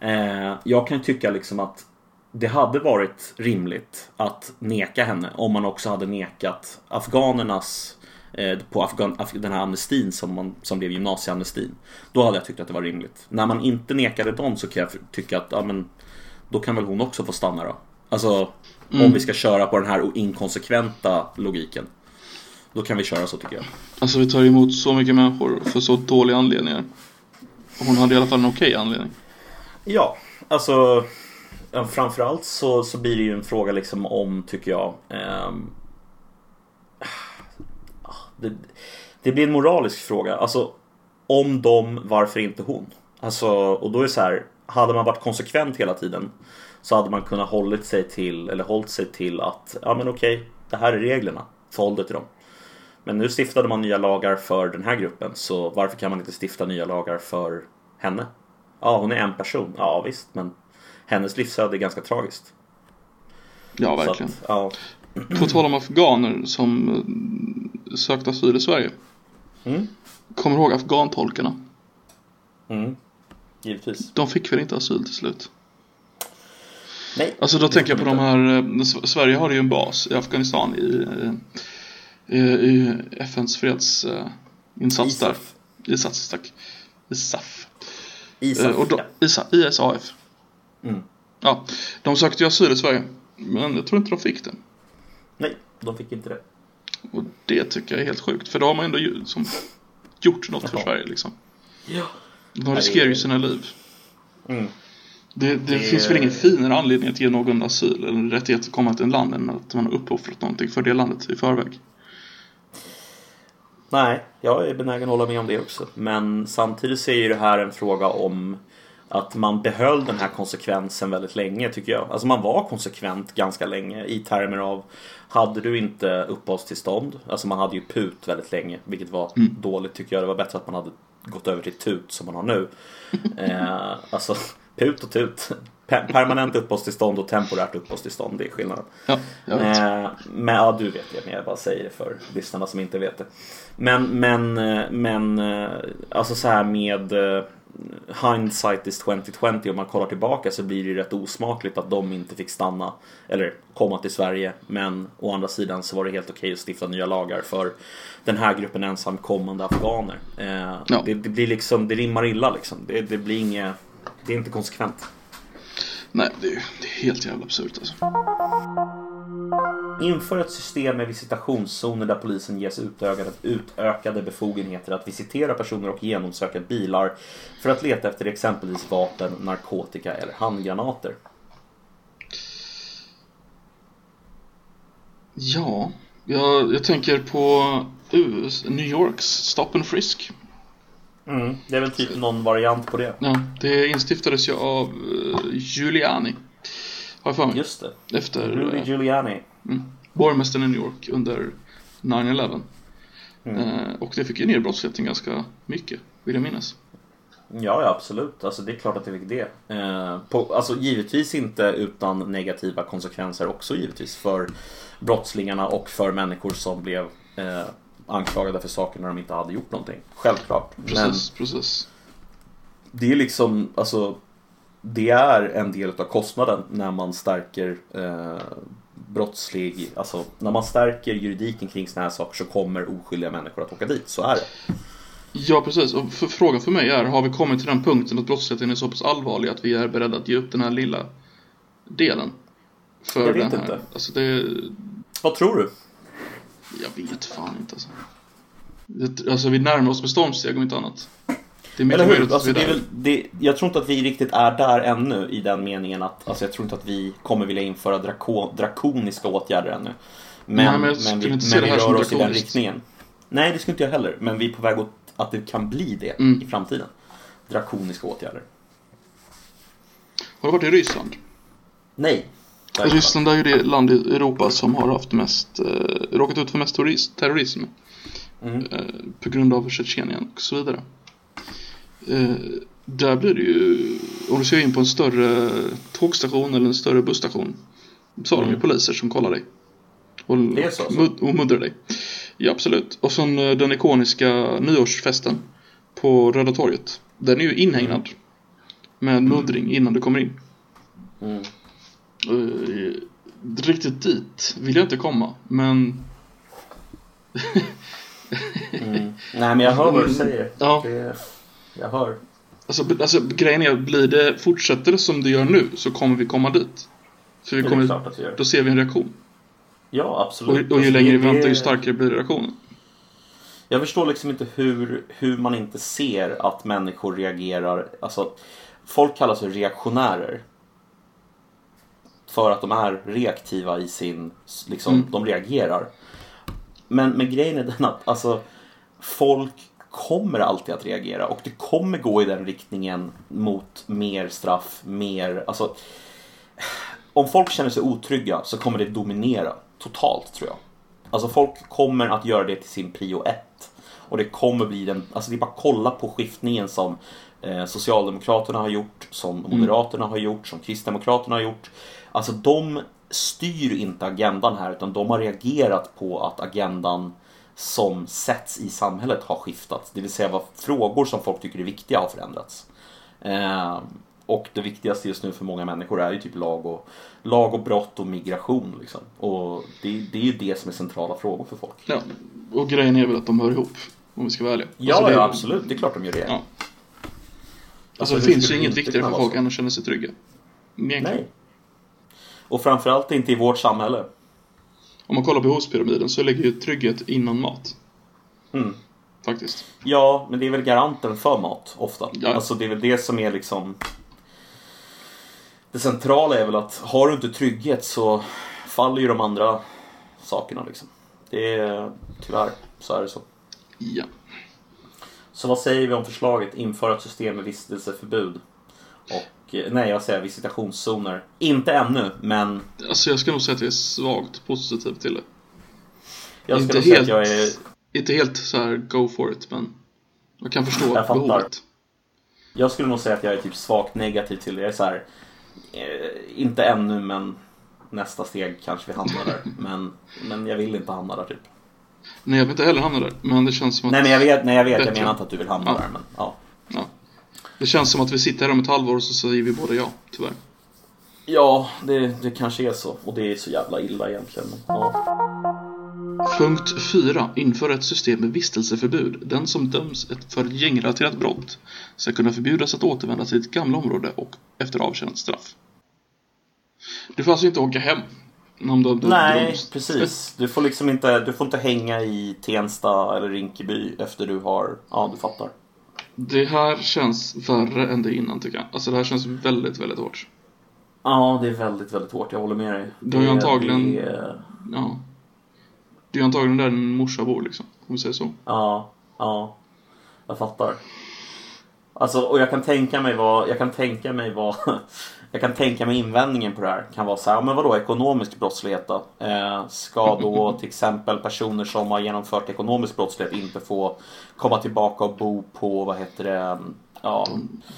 Speaker 1: Eh, jag kan tycka liksom att det hade varit rimligt att neka henne om man också hade nekat afghanernas eh, på Afgan, den här amnestin som, man, som blev gymnasieamnestin. Då hade jag tyckt att det var rimligt. När man inte nekade dem så kan jag tycka att ja, men, då kan väl hon också få stanna då. Alltså mm. om vi ska köra på den här inkonsekventa logiken. Då kan vi köra så tycker jag.
Speaker 2: Alltså vi tar emot så mycket människor för så dåliga anledningar. Hon hade i alla fall en okej okay anledning.
Speaker 1: Ja, alltså framförallt så, så blir det ju en fråga liksom om, tycker jag. Eh, det, det, blir en moralisk fråga. Alltså om dem, varför inte hon? Alltså, och då är det så här, hade man varit konsekvent hela tiden så hade man kunnat hållit sig till, eller hållit sig till att, ja men okej, det här är reglerna, förhåll dig till dem. Men nu stiftade man nya lagar för den här gruppen, så varför kan man inte stifta nya lagar för henne? Ja, hon är en person. Ja, visst, men hennes livsöde är ganska tragiskt.
Speaker 2: Ja, verkligen. Att, ja. På tal om afghaner som eh, sökte asyl i Sverige. Mm. Kommer du ihåg afghantolkarna?
Speaker 1: Mm. Givetvis.
Speaker 2: De fick väl inte asyl till slut?
Speaker 1: Nej.
Speaker 2: Alltså då tänker jag på de här, eh, Sverige har ju en bas i Afghanistan i, i, i FNs fredsinsats där. ISAF, tack. ISAF.
Speaker 1: ISAF, eh, och
Speaker 2: då, ISA, ISAF. Mm. Ja, de sökte ju asyl i Sverige. Men jag tror inte de fick det.
Speaker 1: Nej, de fick inte det.
Speaker 2: Och det tycker jag är helt sjukt. För då har man ändå som, gjort något Jaha. för Sverige liksom.
Speaker 1: Ja.
Speaker 2: De riskerar ju sina liv. Mm. Det, det, det, finns väl ingen finare anledning att ge någon asyl eller rättighet att komma till en land än att man har uppoffrat någonting för det landet i förväg.
Speaker 1: Nej, jag är benägen att hålla med om det också. Men samtidigt så är ju det här en fråga om att man behöll den här konsekvensen väldigt länge tycker jag. Alltså man var konsekvent ganska länge i termer av hade du inte uppehållstillstånd, alltså man hade ju PUT väldigt länge, vilket var mm. dåligt tycker jag. Det var bättre att man hade gått över till TUT som man har nu. eh, alltså PUT och TUT. Permanent uppehållstillstånd och temporärt uppehållstillstånd, det är skillnaden.
Speaker 2: Ja, jag vet.
Speaker 1: Eh, men ja, du vet det, men jag bara säger det för lyssnarna som inte vet det. Men, men, eh, men eh, alltså så här med eh, hindsight is 2020 om man kollar tillbaka så blir det ju rätt osmakligt att de inte fick stanna eller komma till Sverige. Men å andra sidan så var det helt okej att stifta nya lagar för den här gruppen ensamkommande afghaner. Eh, ja. det, det, blir liksom, det rimmar illa liksom. Det, det blir inget, det är inte konsekvent.
Speaker 2: Nej, det är, det är helt jävla absurt alltså.
Speaker 1: Inför ett system med visitationszoner där polisen ges utökade, utökade befogenheter att visitera personer och genomsöka bilar för att leta efter exempelvis vapen, narkotika eller handgranater.
Speaker 2: Ja, jag, jag tänker på US, New Yorks Stop and Frisk.
Speaker 1: Mm, det är väl typ någon variant på det.
Speaker 2: Ja, det instiftades ju av uh, Giuliani. Har jag för mig.
Speaker 1: Just det.
Speaker 2: Efter
Speaker 1: Rudy
Speaker 2: uh,
Speaker 1: Giuliani.
Speaker 2: mm, borgmästaren i New York under 9-11.
Speaker 1: Mm.
Speaker 2: Eh, och det fick ju ner brottsligheten ganska mycket, vill jag minnas.
Speaker 1: Ja, ja, absolut. Alltså, det är klart att det fick det. Eh, på, alltså, givetvis inte utan negativa konsekvenser också givetvis för brottslingarna och för människor som blev eh, anklagade för saker när de inte hade gjort någonting. Självklart.
Speaker 2: Precis, precis.
Speaker 1: Men det är liksom, alltså det är en del av kostnaden när man stärker eh, brottslig, alltså när man stärker juridiken kring sådana här saker så kommer oskyldiga människor att åka dit, så är det.
Speaker 2: Ja, precis. Och för, frågan för mig är, har vi kommit till den punkten att brottsligheten är så pass allvarlig att vi är beredda att ge upp den här lilla delen? För
Speaker 1: Jag vet
Speaker 2: den här,
Speaker 1: inte.
Speaker 2: Alltså det,
Speaker 1: Vad tror du?
Speaker 2: Jag vet fan inte alltså. Alltså vi närmar oss med stormsteg om inte annat. Det är mycket
Speaker 1: Eller
Speaker 2: möjligt
Speaker 1: hur?
Speaker 2: att
Speaker 1: Alltså, det är väl, det, jag tror inte att vi riktigt är där ännu i den meningen att, alltså jag tror inte att vi kommer vilja införa drako, drakoniska åtgärder ännu. Men,
Speaker 2: Nej, men skulle
Speaker 1: vi, men vi rör oss i den riktningen. Nej, det skulle inte jag heller. Men vi är på väg åt att det kan bli det
Speaker 2: Mm.
Speaker 1: i framtiden. Drakoniska åtgärder.
Speaker 2: Har du varit i Ryssland?
Speaker 1: Nej.
Speaker 2: Ryssland är ju det land i Europa som har haft mest, eh, råkat ut för mest terrorism, terrorism
Speaker 1: Mm.
Speaker 2: eh, på grund av Tjetjenien och så vidare. Eh, där blir det ju, om du ska in på en större tågstation eller en större busstation så har de ju
Speaker 1: Mm.
Speaker 2: poliser som kollar dig. Och,
Speaker 1: så, alltså?
Speaker 2: och muddrar dig. Ja, absolut. Och sen eh, den ikoniska nyårsfesten på Röda torget. Den är ju inhägnad. Med muddring innan du kommer in.
Speaker 1: Mm.
Speaker 2: Uh, riktigt dit vill jag inte komma, men
Speaker 1: Mm. Nej, men jag hör vad du säger.
Speaker 2: Ja.
Speaker 1: Det, jag hör.
Speaker 2: alltså, alltså grejen är, blir det, fortsätter det som det gör nu så kommer vi komma dit. För vi
Speaker 1: Det
Speaker 2: kommer,
Speaker 1: gör.
Speaker 2: då ser vi en reaktion.
Speaker 1: Ja, absolut.
Speaker 2: Och, och ju
Speaker 1: Alltså,
Speaker 2: längre vi
Speaker 1: det-
Speaker 2: väntar ju starkare blir reaktionen.
Speaker 1: Jag förstår liksom inte hur, hur man inte ser att människor reagerar. Alltså, folk kallas för reaktionärer. För att de är reaktiva i sin, liksom,
Speaker 2: Mm.
Speaker 1: de reagerar. Men, men grejen är den att alltså, folk kommer alltid att reagera och det kommer gå i den riktningen mot mer straff, mer, alltså om folk känner sig otrygga så kommer det dominera totalt tror jag. Alltså folk kommer att göra det till sin prio ett. Och det kommer bli den, alltså det är bara att kolla på skiftningen som eh, Socialdemokraterna har gjort, som Moderaterna har gjort, som Kristdemokraterna har gjort. Alltså de styr inte agendan här utan de har reagerat på att agendan som sätts i samhället har skiftat. Det vill säga vad frågor som folk tycker är viktiga har förändrats. Eh, och det viktigaste just nu för många människor är ju typ lag och, lag och brott och migration. Liksom. Och det, det är ju det som är centrala frågor för folk.
Speaker 2: Ja, och grejen är väl att de hör ihop, om vi ska vara ärliga.
Speaker 1: Ja,
Speaker 2: Alltså,
Speaker 1: ja absolut. Det är klart de gör det.
Speaker 2: Ja. Alltså,
Speaker 1: Alltså,
Speaker 2: det finns ju inget viktigare för folk än att känna sig trygga. Egentligen.
Speaker 1: Nej. Och framförallt inte i vårt samhälle.
Speaker 2: Om man kollar på behovspyramiden så ligger ju trygghet innan mat.
Speaker 1: Mm.
Speaker 2: Faktiskt.
Speaker 1: Ja, men det är väl garanten för mat ofta.
Speaker 2: Ja.
Speaker 1: Alltså det är väl det som är liksom Det centrala är väl att har du inte trygghet så faller ju de andra sakerna liksom. Det är tyvärr så är det så.
Speaker 2: Ja.
Speaker 1: Så vad säger vi om förslaget införa ett system med vistelseförbud? Och nej, jag säger visitationszoner. Inte ännu, men
Speaker 2: Alltså jag ska nog säga att jag är svagt positiv till det.
Speaker 1: jag
Speaker 2: Inte
Speaker 1: skulle säga att
Speaker 2: helt.
Speaker 1: jag är
Speaker 2: Inte helt så här go for it, men jag kan förstå
Speaker 1: Jag fattar.
Speaker 2: behovet.
Speaker 1: Jag skulle nog säga att jag är typ svagt negativ till det. Jag är så här, eh, inte ännu men nästa steg kanske vi hamnar där. Men, men jag vill inte hamna där typ.
Speaker 2: Nej, jag vill inte heller hamna där, men det känns som att
Speaker 1: Nej men jag vet, nej, jag, vet jag menar inte att du vill hamna
Speaker 2: Ja.
Speaker 1: där men ja.
Speaker 2: Det känns som att vi sitter här om ett halvår och så säger vi båda ja, tyvärr.
Speaker 1: Ja, det, det kanske är så. Och det är så jävla illa egentligen. Ja.
Speaker 2: Punkt 4. Inför ett system med vistelseförbud. Den som döms ett för ett gängrelaterat brott ska kunna förbjudas att återvända till ett gamla område och efter avtjänat straff. Du får alltså inte åka hem. Om du, du,
Speaker 1: Nej,
Speaker 2: döms.
Speaker 1: precis. Du får liksom inte, du får inte hänga i Tensta eller Rinkeby efter du har, ja du fattar.
Speaker 2: Det här känns värre än det innan tycker jag. Alltså det här känns väldigt, väldigt hårt.
Speaker 1: Ja, det är väldigt, väldigt hårt. Jag håller med dig.
Speaker 2: Du har ju
Speaker 1: Det-
Speaker 2: antagligen-
Speaker 1: det är-
Speaker 2: Ja. Det är antagligen där din morsa bor liksom, om vi säger så.
Speaker 1: Ja, ja. Jag fattar. Alltså, och jag kan tänka mig vad, jag kan tänka mig vad, jag kan tänka mig invändningen på det här kan vara så här, men vadå ekonomisk brottslighet då? Eh, ska då till exempel personer som har genomfört ekonomisk brottslighet inte få komma tillbaka och bo på, vad heter det, ja,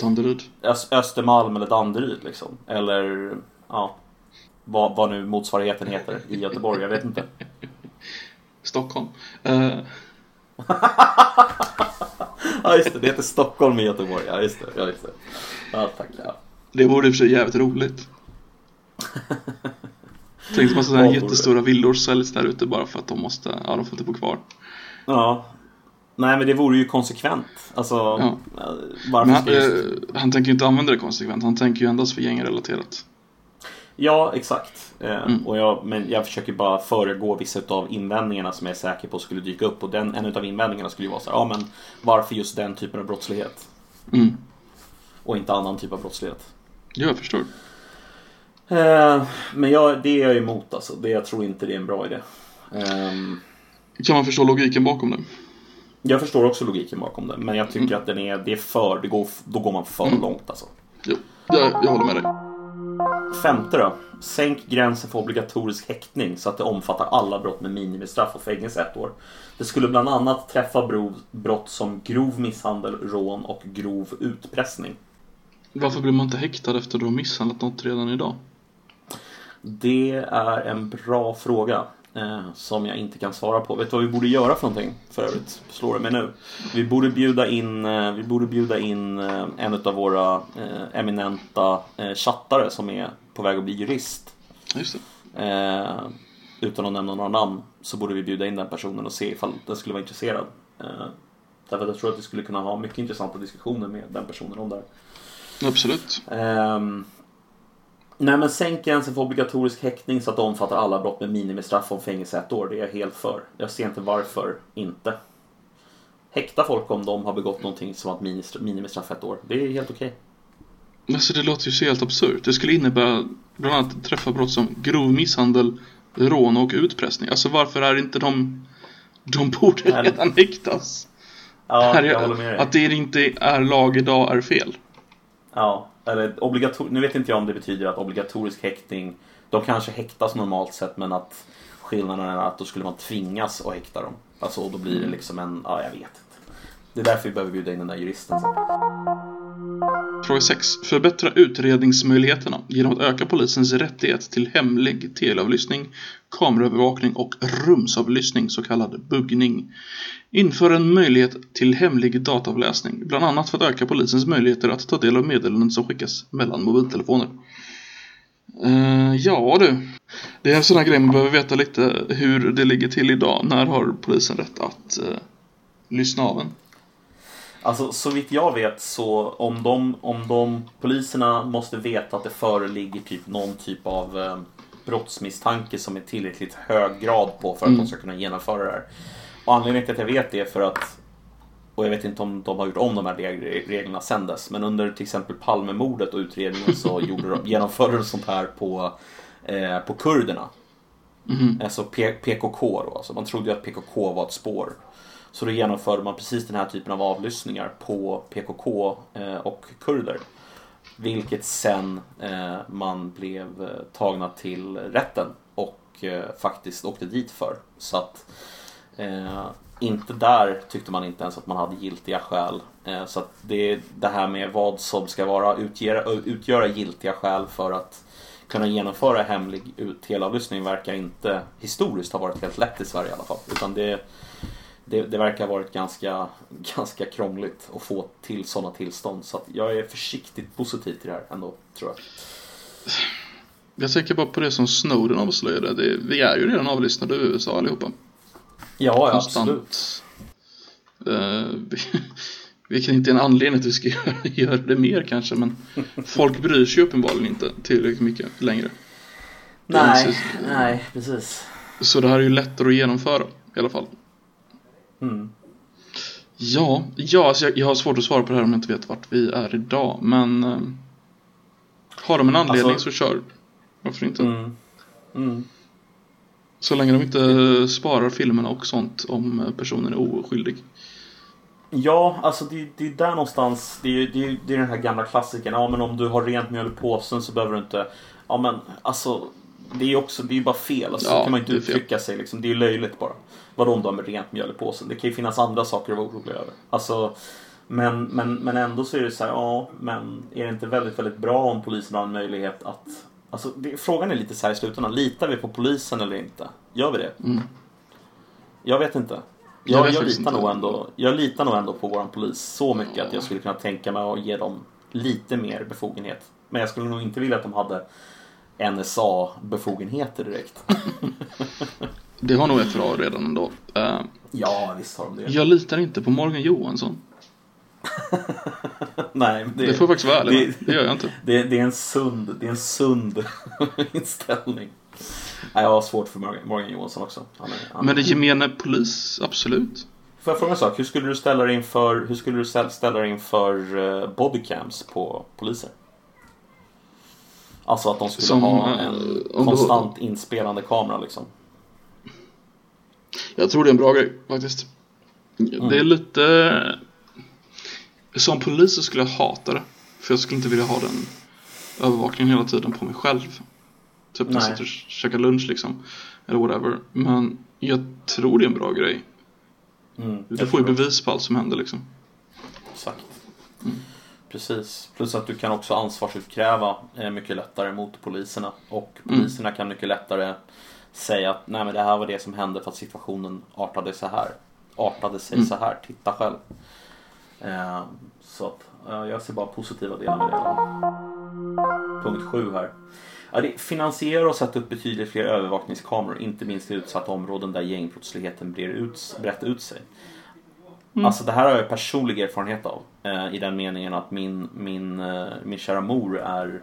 Speaker 2: Danderyd.
Speaker 1: Ös- Östermalm eller Danderyd liksom? Eller, ja, vad, vad nu motsvarigheten heter i Göteborg, jag vet inte.
Speaker 2: Stockholm. Eh,
Speaker 1: Ja just det, det heter Stockholm i Göteborg, ja just det, ja just det. Ja tack, ja.
Speaker 2: Det vore i och för sig jävligt roligt. Tänk massa sådana här jättestora villor säljs där ute bara för att de måste, ja de får inte bo kvar.
Speaker 1: Ja. Nej men det vore ju konsekvent. Alltså,
Speaker 2: Ja.
Speaker 1: varför
Speaker 2: han,
Speaker 1: just...
Speaker 2: han tänker ju inte använda det konsekvent, han tänker ju endast för gängrelaterat.
Speaker 1: Ja, exakt. Eh,
Speaker 2: Mm.
Speaker 1: och jag, men jag försöker bara föregå vissa av invändningarna som jag är säker på skulle dyka upp. Och den, en av invändningarna skulle ju vara så här, ja men varför just den typen av brottslighet?
Speaker 2: Mm.
Speaker 1: Och inte annan typ av brottslighet.
Speaker 2: Ja, jag förstår.
Speaker 1: Eh, men jag, det är jag emot alltså. Det, jag tror inte det är en bra idé. Ehm,
Speaker 2: Kan man förstå logiken bakom det?
Speaker 1: jag förstår också logiken bakom det. Men jag tycker att den är, det är för, det går, då går man för långt alltså.
Speaker 2: Jo, jag, jag håller med dig.
Speaker 1: Femte då. Sänk gränsen för obligatorisk häktning så att det omfattar alla brott med minimistraff och fängelse ett år. Det skulle bland annat träffa brott som grov misshandel, rån och grov utpressning.
Speaker 2: Varför blir man inte häktad efter att du har misshandlat något redan idag?
Speaker 1: Det är en bra fråga eh, som jag inte kan svara på. Vet du vad vi borde göra för någonting för övrigt? Slår det mig nu. Vi borde bjuda in, eh, vi borde bjuda in eh, en av våra eh, eminenta eh, chattare som är på väg att bli jurist.
Speaker 2: Just.
Speaker 1: Eh, utan att nämna några namn så borde vi bjuda in den personen och se ifall den skulle vara intresserad. Därför att jag tror att vi skulle kunna ha mycket intressanta diskussioner med den personen om det här.
Speaker 2: Absolut.
Speaker 1: Ehm, nej men sänk gränsen för obligatorisk häktning så att det omfattar alla brott med minimistraff om fängelse ett år. Det är jag helt för. Jag ser inte varför inte. Häkta folk om de har begått någonting som har ett minimistraff ett år. Det är helt okej.
Speaker 2: Alltså det låter ju så helt absurt. Det skulle innebära bland annat träffa brott som grov misshandel, rån och utpressning. Alltså varför är inte de... De borde redan häktas.
Speaker 1: Ja, jag håller med dig.
Speaker 2: Att det inte är lag idag är fel.
Speaker 1: Ja, eller obligator- nu vet inte jag om det betyder att obligatorisk häktning, de kanske häktas normalt sett men att skillnaden är att då skulle man tvingas att häkta dem. Alltså och då blir det liksom en, ja jag vet inte. Det är därför vi behöver bjuda in den där juristen sen.
Speaker 2: Fråga 6. Förbättra utredningsmöjligheterna genom att öka polisens rättighet till hemlig teleavlyssning, kameraövervakning och rumsavlyssning, så kallad buggning. Inför en möjlighet till hemlig dataavläsning, bland annat för att öka polisens möjligheter att ta del av meddelanden som skickas mellan mobiltelefoner. Uh, ja du. Det är en sån här grej man behöver veta lite hur det ligger till idag. När har polisen rätt att uh, lyssna av en?
Speaker 1: Alltså så vitt jag vet så om de, om de poliserna måste veta att det föreligger typ någon typ av eh, brottsmisstanke som är tillräckligt hög grad på för att de ska kunna genomföra det här. Och anledningen till att jag vet det är för att och jag vet inte om de har gjort om de här reg- reglerna sen dess. Men under till exempel Palmemordet och utredningen så gjorde de, genomförde de sånt här på, eh, på kurderna. Alltså P- PKK då. Alltså man trodde ju att PKK var ett spår. Så då genomförde man precis den här typen av avlyssningar på PKK eh, och kurder. Vilket sen eh, man blev eh, tagna till rätten och faktiskt åkte dit för. Så att inte där tyckte man inte ens att man hade giltiga skäl. Så att det, det här med vad som ska vara utgöra, utgöra giltiga skäl för att kunna genomföra hemlig teleavlyssning verkar inte historiskt ha varit helt lätt i Sverige i alla fall. Utan det, det, det verkar ha varit ganska, ganska krångligt att få till sådana tillstånd. Så jag är försiktigt positiv till det här ändå, tror jag.
Speaker 2: Jag tänker bara på det som Snowden avslöjade. Det, vi är ju redan avlyssnade i USA allihopa.
Speaker 1: Ja,
Speaker 2: Konstant. Eh, vi- vilket inte är en anledning att vi ska göra, göra det mer kanske, men folk bryr sig uppenbarligen inte tillräckligt mycket längre.
Speaker 1: Nej,
Speaker 2: Precis.
Speaker 1: nej, precis.
Speaker 2: Så det här är ju lättare att genomföra i alla fall.
Speaker 1: Mm.
Speaker 2: Ja, ja alltså jag, jag har svårt att svara på det här om jag inte vet vart vi är idag, men eh, har de en anledning
Speaker 1: Alltså-
Speaker 2: så kör. Varför inte?
Speaker 1: Mm. Mm.
Speaker 2: Så länge de inte sparar filmerna och sånt om personen är oskyldig.
Speaker 1: Ja, alltså det, det är där någonstans. Det är, det, är, det är den här gamla klassikern. Ja, men om du har rent mjöl i påsen så behöver du inte. Ja, men alltså. Det är också, det är bara fel. Alltså,
Speaker 2: Ja,
Speaker 1: så kan man inte uttrycka sig liksom. Det är löjligt bara. Vadå om du har med rent mjöl i påsen? Det kan ju finnas andra saker att vara orolig över. Alltså, men, men, men ändå så är det så här, ja, men är det inte väldigt, väldigt bra om polisen har en möjlighet att Alltså, det, frågan är lite så här i slutändan. Litar vi på polisen eller inte? Gör vi det?
Speaker 2: Mm.
Speaker 1: Jag vet inte.
Speaker 2: Jag
Speaker 1: Jag, litar nog ändå, jag litar nog ändå på våran polis så mycket att jag skulle kunna tänka mig att ge dem lite mer befogenhet. Men jag skulle nog inte vilja att de hade NSA-befogenheter direkt.
Speaker 2: Det har nog FRA redan ändå. Eh,
Speaker 1: ja, visst har de det.
Speaker 2: jag litar inte på Morgan Johansson.
Speaker 1: Nej, det,
Speaker 2: Det får jag faktiskt vara ärlig
Speaker 1: det-.
Speaker 2: Det gör jag inte.
Speaker 1: det, det är en sund, det är en sund inställning. Nej, jag har svårt för Morgan, Morgan Johansson också. Han är, han
Speaker 2: Men det gemene polis, absolut.
Speaker 1: Får jag fråga en sak? Hur skulle du ställa dig inför, hur skulle du ställ- ställa dig inför eh, bodycams på poliser? Alltså att de skulle
Speaker 2: Som,
Speaker 1: ha
Speaker 2: eh,
Speaker 1: en konstant inspelande kamera liksom.
Speaker 2: Jag tror det är en bra grej faktiskt. Det är lite... Som polis så skulle jag hata det. För jag skulle inte vilja ha den övervakningen hela tiden på mig själv. Typ när jag sitter och käkar lunch liksom. Eller whatever. Men jag tror det är en bra grej.
Speaker 1: Mm,
Speaker 2: Du får ju bevis på allt som händer liksom.
Speaker 1: Exakt. Precis. Plus att du kan också ansvarsutkräva eh, mycket lättare mot poliserna. Och
Speaker 2: Mm.
Speaker 1: poliserna kan mycket lättare säga att nej men det här var det som hände för att situationen artade så här. Artade sig
Speaker 2: Mm.
Speaker 1: så här. Titta själv. Eh, så att eh, jag ser bara positiva delar med det. Punkt 7 här. Ja, det finansierar och sätta upp betydligt fler övervakningskameror, inte minst i utsatta områden där gängbrottsligheten brer ut, brett ut sig. Alltså det här har jag personlig erfarenhet av. Eh, I den meningen att min, min, eh, min kära mor är,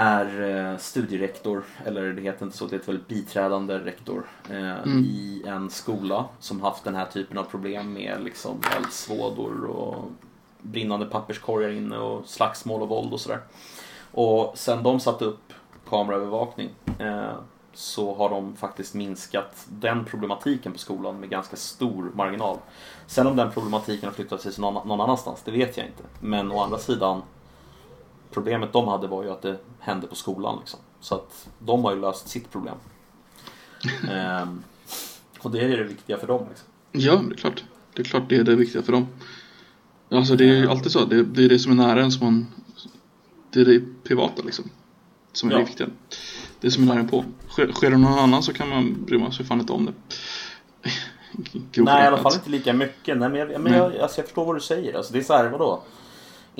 Speaker 1: är eh, studierektor, eller det heter inte så, det heter väl biträdande rektor. Eh, I en skola som haft den här typen av problem med liksom eldsvådor och brinnande papperskorgar inne och slagsmål och våld och sådär. Och sen de satte upp kameraövervakning eh, så har de faktiskt minskat den problematiken på skolan med ganska stor marginal. Sen om den problematiken har flyttat sig någon, någon annanstans, det vet jag inte. Men å andra sidan, problemet de hade var ju att det hände på skolan. Liksom. Så att de har ju löst sitt problem. Ehm, och det är det viktiga för dem. Liksom.
Speaker 2: Ja, det är klart. Det är klart det är det viktiga för dem. Alltså det är ju alltid så. Det, det är det som är nära en som man... Det är det privata liksom. Som är
Speaker 1: Ja.
Speaker 2: det viktiga. Det som är nära en på. Sker, sker det någon annan så kan man bry sig fan inte om det.
Speaker 1: Nej, i alla fall inte lika mycket. Nej, men jag, men jag, alltså, jag förstår vad du säger. Alltså, det är så här, vadå?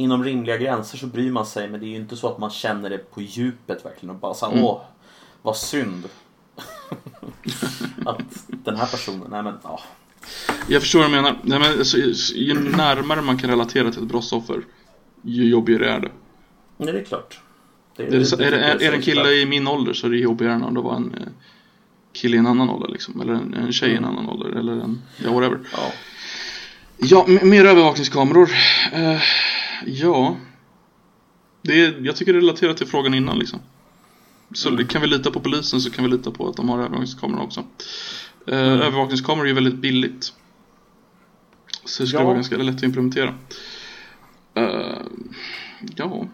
Speaker 1: Inom rimliga gränser så bryr man sig, men det är ju inte så att man känner det på djupet verkligen. Och bara så här,
Speaker 2: Mm.
Speaker 1: åh, vad synd. att den här personen, nej men, ja.
Speaker 2: Jag förstår vad du menar. Nej, men, alltså, ju närmare man kan relatera till ett brottsoffer, ju jobbigare är det.
Speaker 1: Nej, det är klart. Det
Speaker 2: Är det, är, det, är, är det en kille i min ålder så är det jobbigare än om det var en eh, kille i en annan ålder liksom. Eller en, en tjej i en annan ålder. Eller en, ja whatever.
Speaker 1: Ja.
Speaker 2: Ja, mer övervakningskameror. Eh, ja. Det är, jag tycker det relaterar till frågan innan liksom. Så
Speaker 1: Mm.
Speaker 2: kan vi lita på polisen så kan vi lita på att de har övervakningskameror också. Eh,
Speaker 1: Mm.
Speaker 2: Övervakningskameror är ju väldigt billigt. Så det skulle
Speaker 1: Ja.
Speaker 2: vara ganska lätt att implementera. Eh, ja.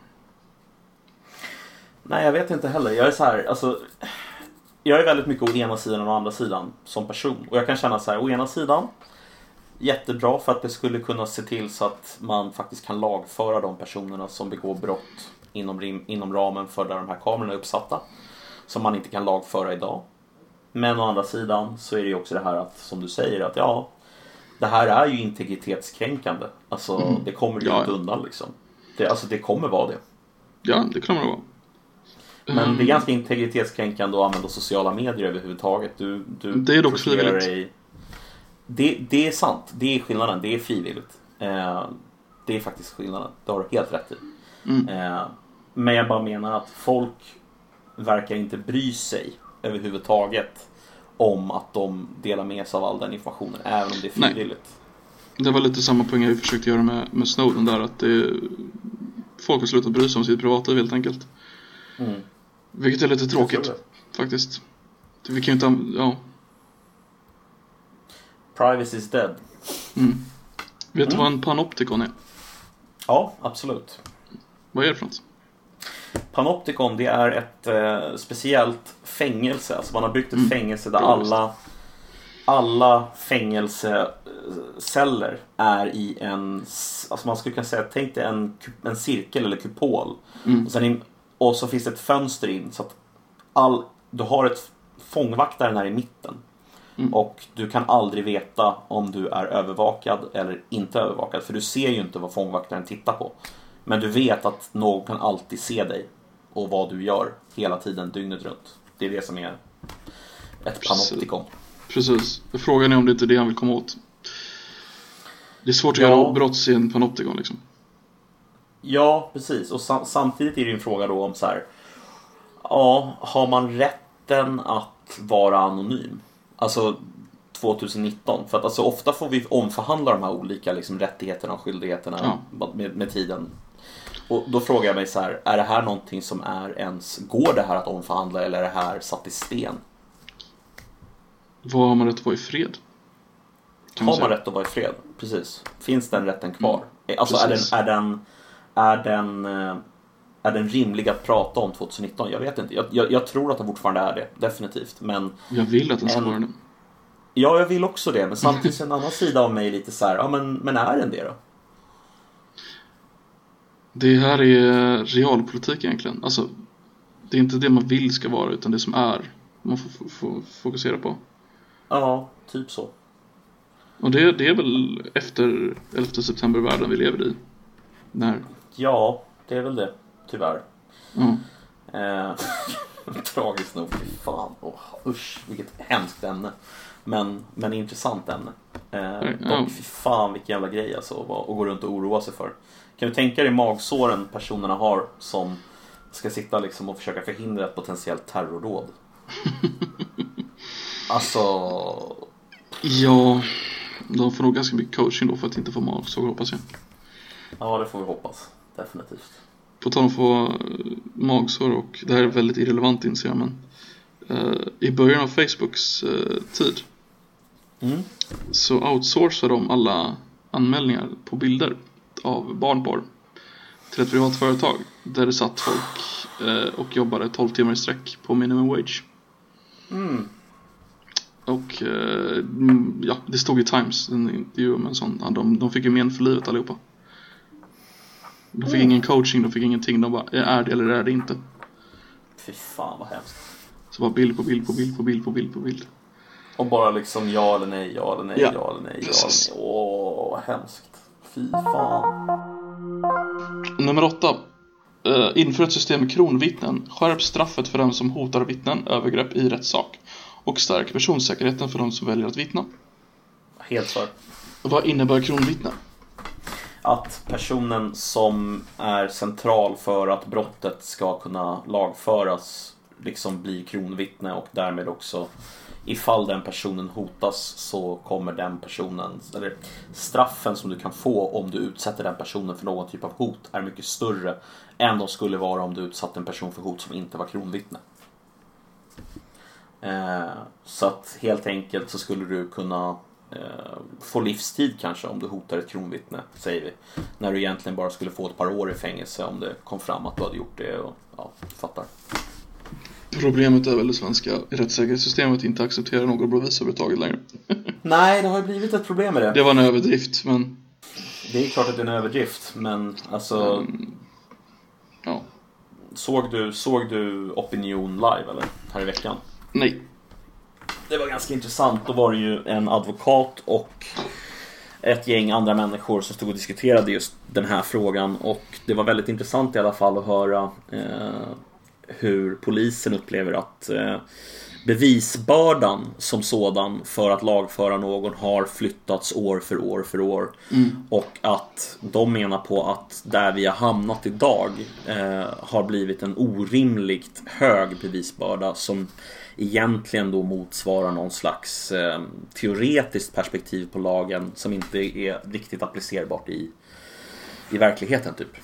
Speaker 1: Nej, jag vet inte heller. Jag är så här, alltså. Jag är väldigt mycket å ena sidan och å andra sidan som person. Och jag kan känna så här, å ena sidan. Jättebra för att det skulle kunna se till så att man faktiskt kan lagföra de personerna som begår brott inom, rim, inom ramen för där de här kamerorna är uppsatta. Som man inte kan lagföra idag. Men å andra sidan så är det ju också det här att, som du säger, att ja, det här är ju integritetskränkande. Alltså, det kommer ju
Speaker 2: Ja,
Speaker 1: inte
Speaker 2: ja.
Speaker 1: undan liksom. Det, alltså, det kommer vara det.
Speaker 2: Ja, det kommer det vara.
Speaker 1: Men
Speaker 2: Mm.
Speaker 1: det är ganska integritetskränkande att använda sociala medier överhuvudtaget. Du, du
Speaker 2: Det är dock frivilligt.
Speaker 1: Dig... Det, det är sant. Det är skillnaden. Det är frivilligt. Eh, det är faktiskt skillnaden. Det har du helt rätt i.
Speaker 2: Mm.
Speaker 1: Eh, men jag bara menar att folk verkar inte bry sig överhuvudtaget om att de delar med sig av all den informationen, även om det är
Speaker 2: Nej.
Speaker 1: frivilligt.
Speaker 2: Det var lite samma poäng jag försökte göra med, med Snowden där att det, folk har slutat bry sig om sitt privatliv helt enkelt.
Speaker 1: Mm.
Speaker 2: Vilket är lite tråkigt faktiskt. Vi kan ju inte, ja.
Speaker 1: Privacy is dead.
Speaker 2: Mm. Vet du
Speaker 1: Mm.
Speaker 2: vad en panoptikon är?
Speaker 1: Ja, absolut.
Speaker 2: Vad är det för något?
Speaker 1: Panopticon det är ett eh, speciellt fängelse. Alltså man har byggt ett
Speaker 2: Mm.
Speaker 1: fängelse där alla, alla fängelseceller är i en, alltså man skulle kunna säga, tänk dig en, en cirkel eller kupol.
Speaker 2: Mm.
Speaker 1: Och, sen in, och så finns det ett fönster in så att all, du har ett fångvaktaren här i mitten.
Speaker 2: Mm.
Speaker 1: Och du kan aldrig veta om du är övervakad eller inte övervakad. För du ser ju inte vad fångvaktaren tittar på. Men du vet att någon kan alltid se dig. Och vad du gör hela tiden, dygnet runt. Det är det som är ett
Speaker 2: Precis.
Speaker 1: panoptikon.
Speaker 2: Precis. Frågan är om det inte är det han vill komma åt. Det är svårt att
Speaker 1: Ja.
Speaker 2: göra brott i en panoptikon liksom.
Speaker 1: Ja, precis. Och sam- samtidigt är det en fråga då om så här. Ja, har man rätten att vara anonym? Alltså 2019. För att alltså ofta får vi omförhandla de här olika liksom, rättigheterna och skyldigheterna med, med tiden. Och då frågar jag mig så här, är det här någonting som är ens, går det här att omförhandla eller är det här satt i sten?
Speaker 2: Vad har man rätt att vara i fred? Kan
Speaker 1: Har man rätt att vara i fred? Precis. Finns den rätten kvar? Alltså är den,
Speaker 2: precis.
Speaker 1: är den, är den, eh, är den rimlig att prata om 2019? Jag vet inte. Jag, jag, jag tror att den fortfarande är det, definitivt. Men
Speaker 2: Jag vill att den ska
Speaker 1: En-
Speaker 2: vara det.
Speaker 1: ja, jag vill också det. Men samtidigt en annan sida av mig lite så här, ja men, men är den det då?
Speaker 2: Det här är realpolitik egentligen. Alltså, det är inte det man vill ska vara utan det som är. Man får, får, får fokusera på.
Speaker 1: Ja, typ så.
Speaker 2: Och det, det är väl efter 11 september-världen vi lever i. När,
Speaker 1: Ja, det är väl det. Tyvärr.
Speaker 2: ja.
Speaker 1: Eh, tragiskt nog, fy fan. Oh, usch, vilket hemskt ämne. Men, men intressant ämne. Eh, och fy fan vilken jävla grej alltså att gå runt och oroa sig för. Kan du tänka dig magsåren personerna har som ska sitta liksom och försöka förhindra ett potentiellt terrordåd? alltså,
Speaker 2: ja, de får nog ganska mycket coaching då för att inte få magsår hoppas jag.
Speaker 1: ja det får vi hoppas. Definitivt.
Speaker 2: På tal om att få eh, magsår och det här är väldigt irrelevant inser jag men eh, I början av Facebooks eh, tid
Speaker 1: Mm.
Speaker 2: så outsourcade de alla anmälningar på bilder av barnporr till ett privat företag där det satt folk eh, och jobbade 12 timmar i sträck på minimum wage.
Speaker 1: Mm.
Speaker 2: Och eh, mm, ja, det stod i Times, en intervju med en sån. Ja, de, de fick ju men för livet allihopa. De fick ingen coaching, de fick ingenting. De bara, är det eller är det inte?
Speaker 1: Fy fan vad hemskt.
Speaker 2: Så bara bild på bild på bild på bild på bild på bild.
Speaker 1: Och bara liksom ja eller nej, ja eller nej,
Speaker 2: Ja,
Speaker 1: ja eller nej, ja eller nej. Åh, vad hemskt. Fy fan.
Speaker 2: Nummer åtta. Uh, inför ett system med kronvittnen. Skärp straffet för den som hotar vittnen, övergrepp i rättssak. Och stärk personsäkerheten för de som väljer att vittna.
Speaker 1: Helt för.
Speaker 2: Vad innebär kronvittne?
Speaker 1: Att personen som är central för att brottet ska kunna lagföras liksom blir kronvittne och därmed också ifall den personen hotas så kommer den personen, eller straffen som du kan få om du utsätter den personen för någon typ av hot är mycket större än de skulle vara om du utsatte en person för hot som inte var kronvittne. Eh, så att helt enkelt så skulle du kunna eh, få livstid kanske om du hotar ett kronvittne, säger vi. När du egentligen bara skulle få ett par år i fängelse om det kom fram att du hade gjort det och ja, fattar.
Speaker 2: Problemet är väl det svenska rättssäkerhetssystemet inte accepterar några bevis överhuvudtaget längre.
Speaker 1: Nej, det har ju blivit ett problem med det.
Speaker 2: Det var en överdrift, men
Speaker 1: Det är klart att det är en överdrift, men alltså
Speaker 2: mm, ja,
Speaker 1: såg, du, såg du Opinion live eller? Här i veckan?
Speaker 2: nej.
Speaker 1: Det var ganska intressant. Då var det ju en advokat och ett gäng andra människor som stod och diskuterade just den här frågan. Och det var väldigt intressant i alla fall att höra eh, hur polisen upplever att eh, bevisbördan som sådan för att lagföra någon har flyttats år för år för år.
Speaker 2: Mm.
Speaker 1: Och att de menar på att där vi har hamnat idag eh, har blivit en orimligt hög bevisbörda som egentligen då motsvarar någon slags eh, teoretiskt perspektiv på lagen som inte är riktigt applicerbart i, i verkligheten typ.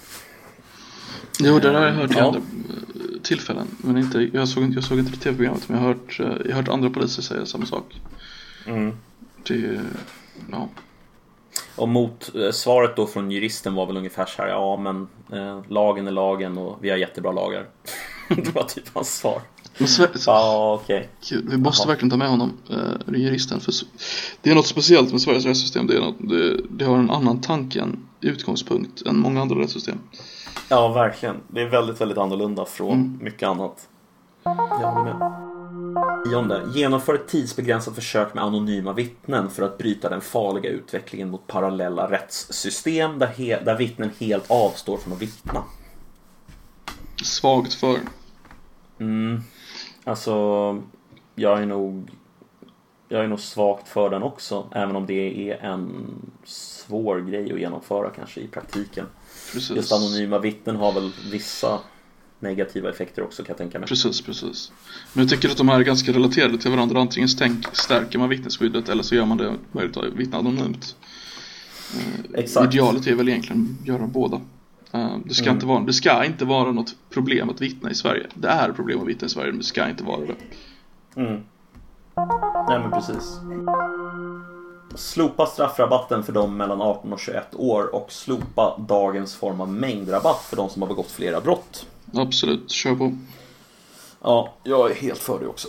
Speaker 2: Jo, det där har jag hört i
Speaker 1: Ja.
Speaker 2: andra eh, tillfällen. Men inte, jag, såg, jag såg inte det tv-programmet men jag har hört, eh, jag har hört andra poliser säga samma sak.
Speaker 1: Mm.
Speaker 2: Det, ja.
Speaker 1: Och mot eh, svaret då från juristen var väl ungefär så här, ja men eh, lagen är lagen och vi har jättebra lagar. det var typ hans svar. Ja, okej.
Speaker 2: kul. Vi måste verkligen ta med honom, eh, juristen. För det är något speciellt med Sveriges rättssystem. Det, är något, det, det har en annan tanke, en utgångspunkt än många andra rättssystem.
Speaker 1: Ja, verkligen. Det är väldigt, väldigt annorlunda från
Speaker 2: Mm.
Speaker 1: mycket annat. Jag håller med. Nionde. Genomför ett tidsbegränsat försök med anonyma vittnen för att bryta den farliga utvecklingen mot parallella rättssystem där, där vittnen helt avstår från att vittna.
Speaker 2: Svagt för.
Speaker 1: Mm. Alltså, jag är nog jag är nog svagt för den också, även om det är en svår grej att genomföra kanske i praktiken.
Speaker 2: Precis.
Speaker 1: Just anonyma vittnen har väl vissa negativa effekter också kan jag tänka mig.
Speaker 2: Precis, precis. Men jag tycker att de här är ganska relaterade till varandra. Antingen stänk, stärker man vittnesskyddet eller så gör man det möjligt att vittna anonymt. Eh,
Speaker 1: Exakt.
Speaker 2: Idealet är väl egentligen att göra båda. Eh, det, ska
Speaker 1: Mm.
Speaker 2: inte vara, det ska inte vara något problem att vittna i Sverige. Det är problem att vittna i Sverige, men det ska inte vara det.
Speaker 1: Mm. Nej men precis. Slopa straffrabatten för de mellan 18 och 21 år och slopa dagens form av mängdrabatt för de som har begått flera brott.
Speaker 2: Absolut, kör på.
Speaker 1: Ja, jag är helt för det också.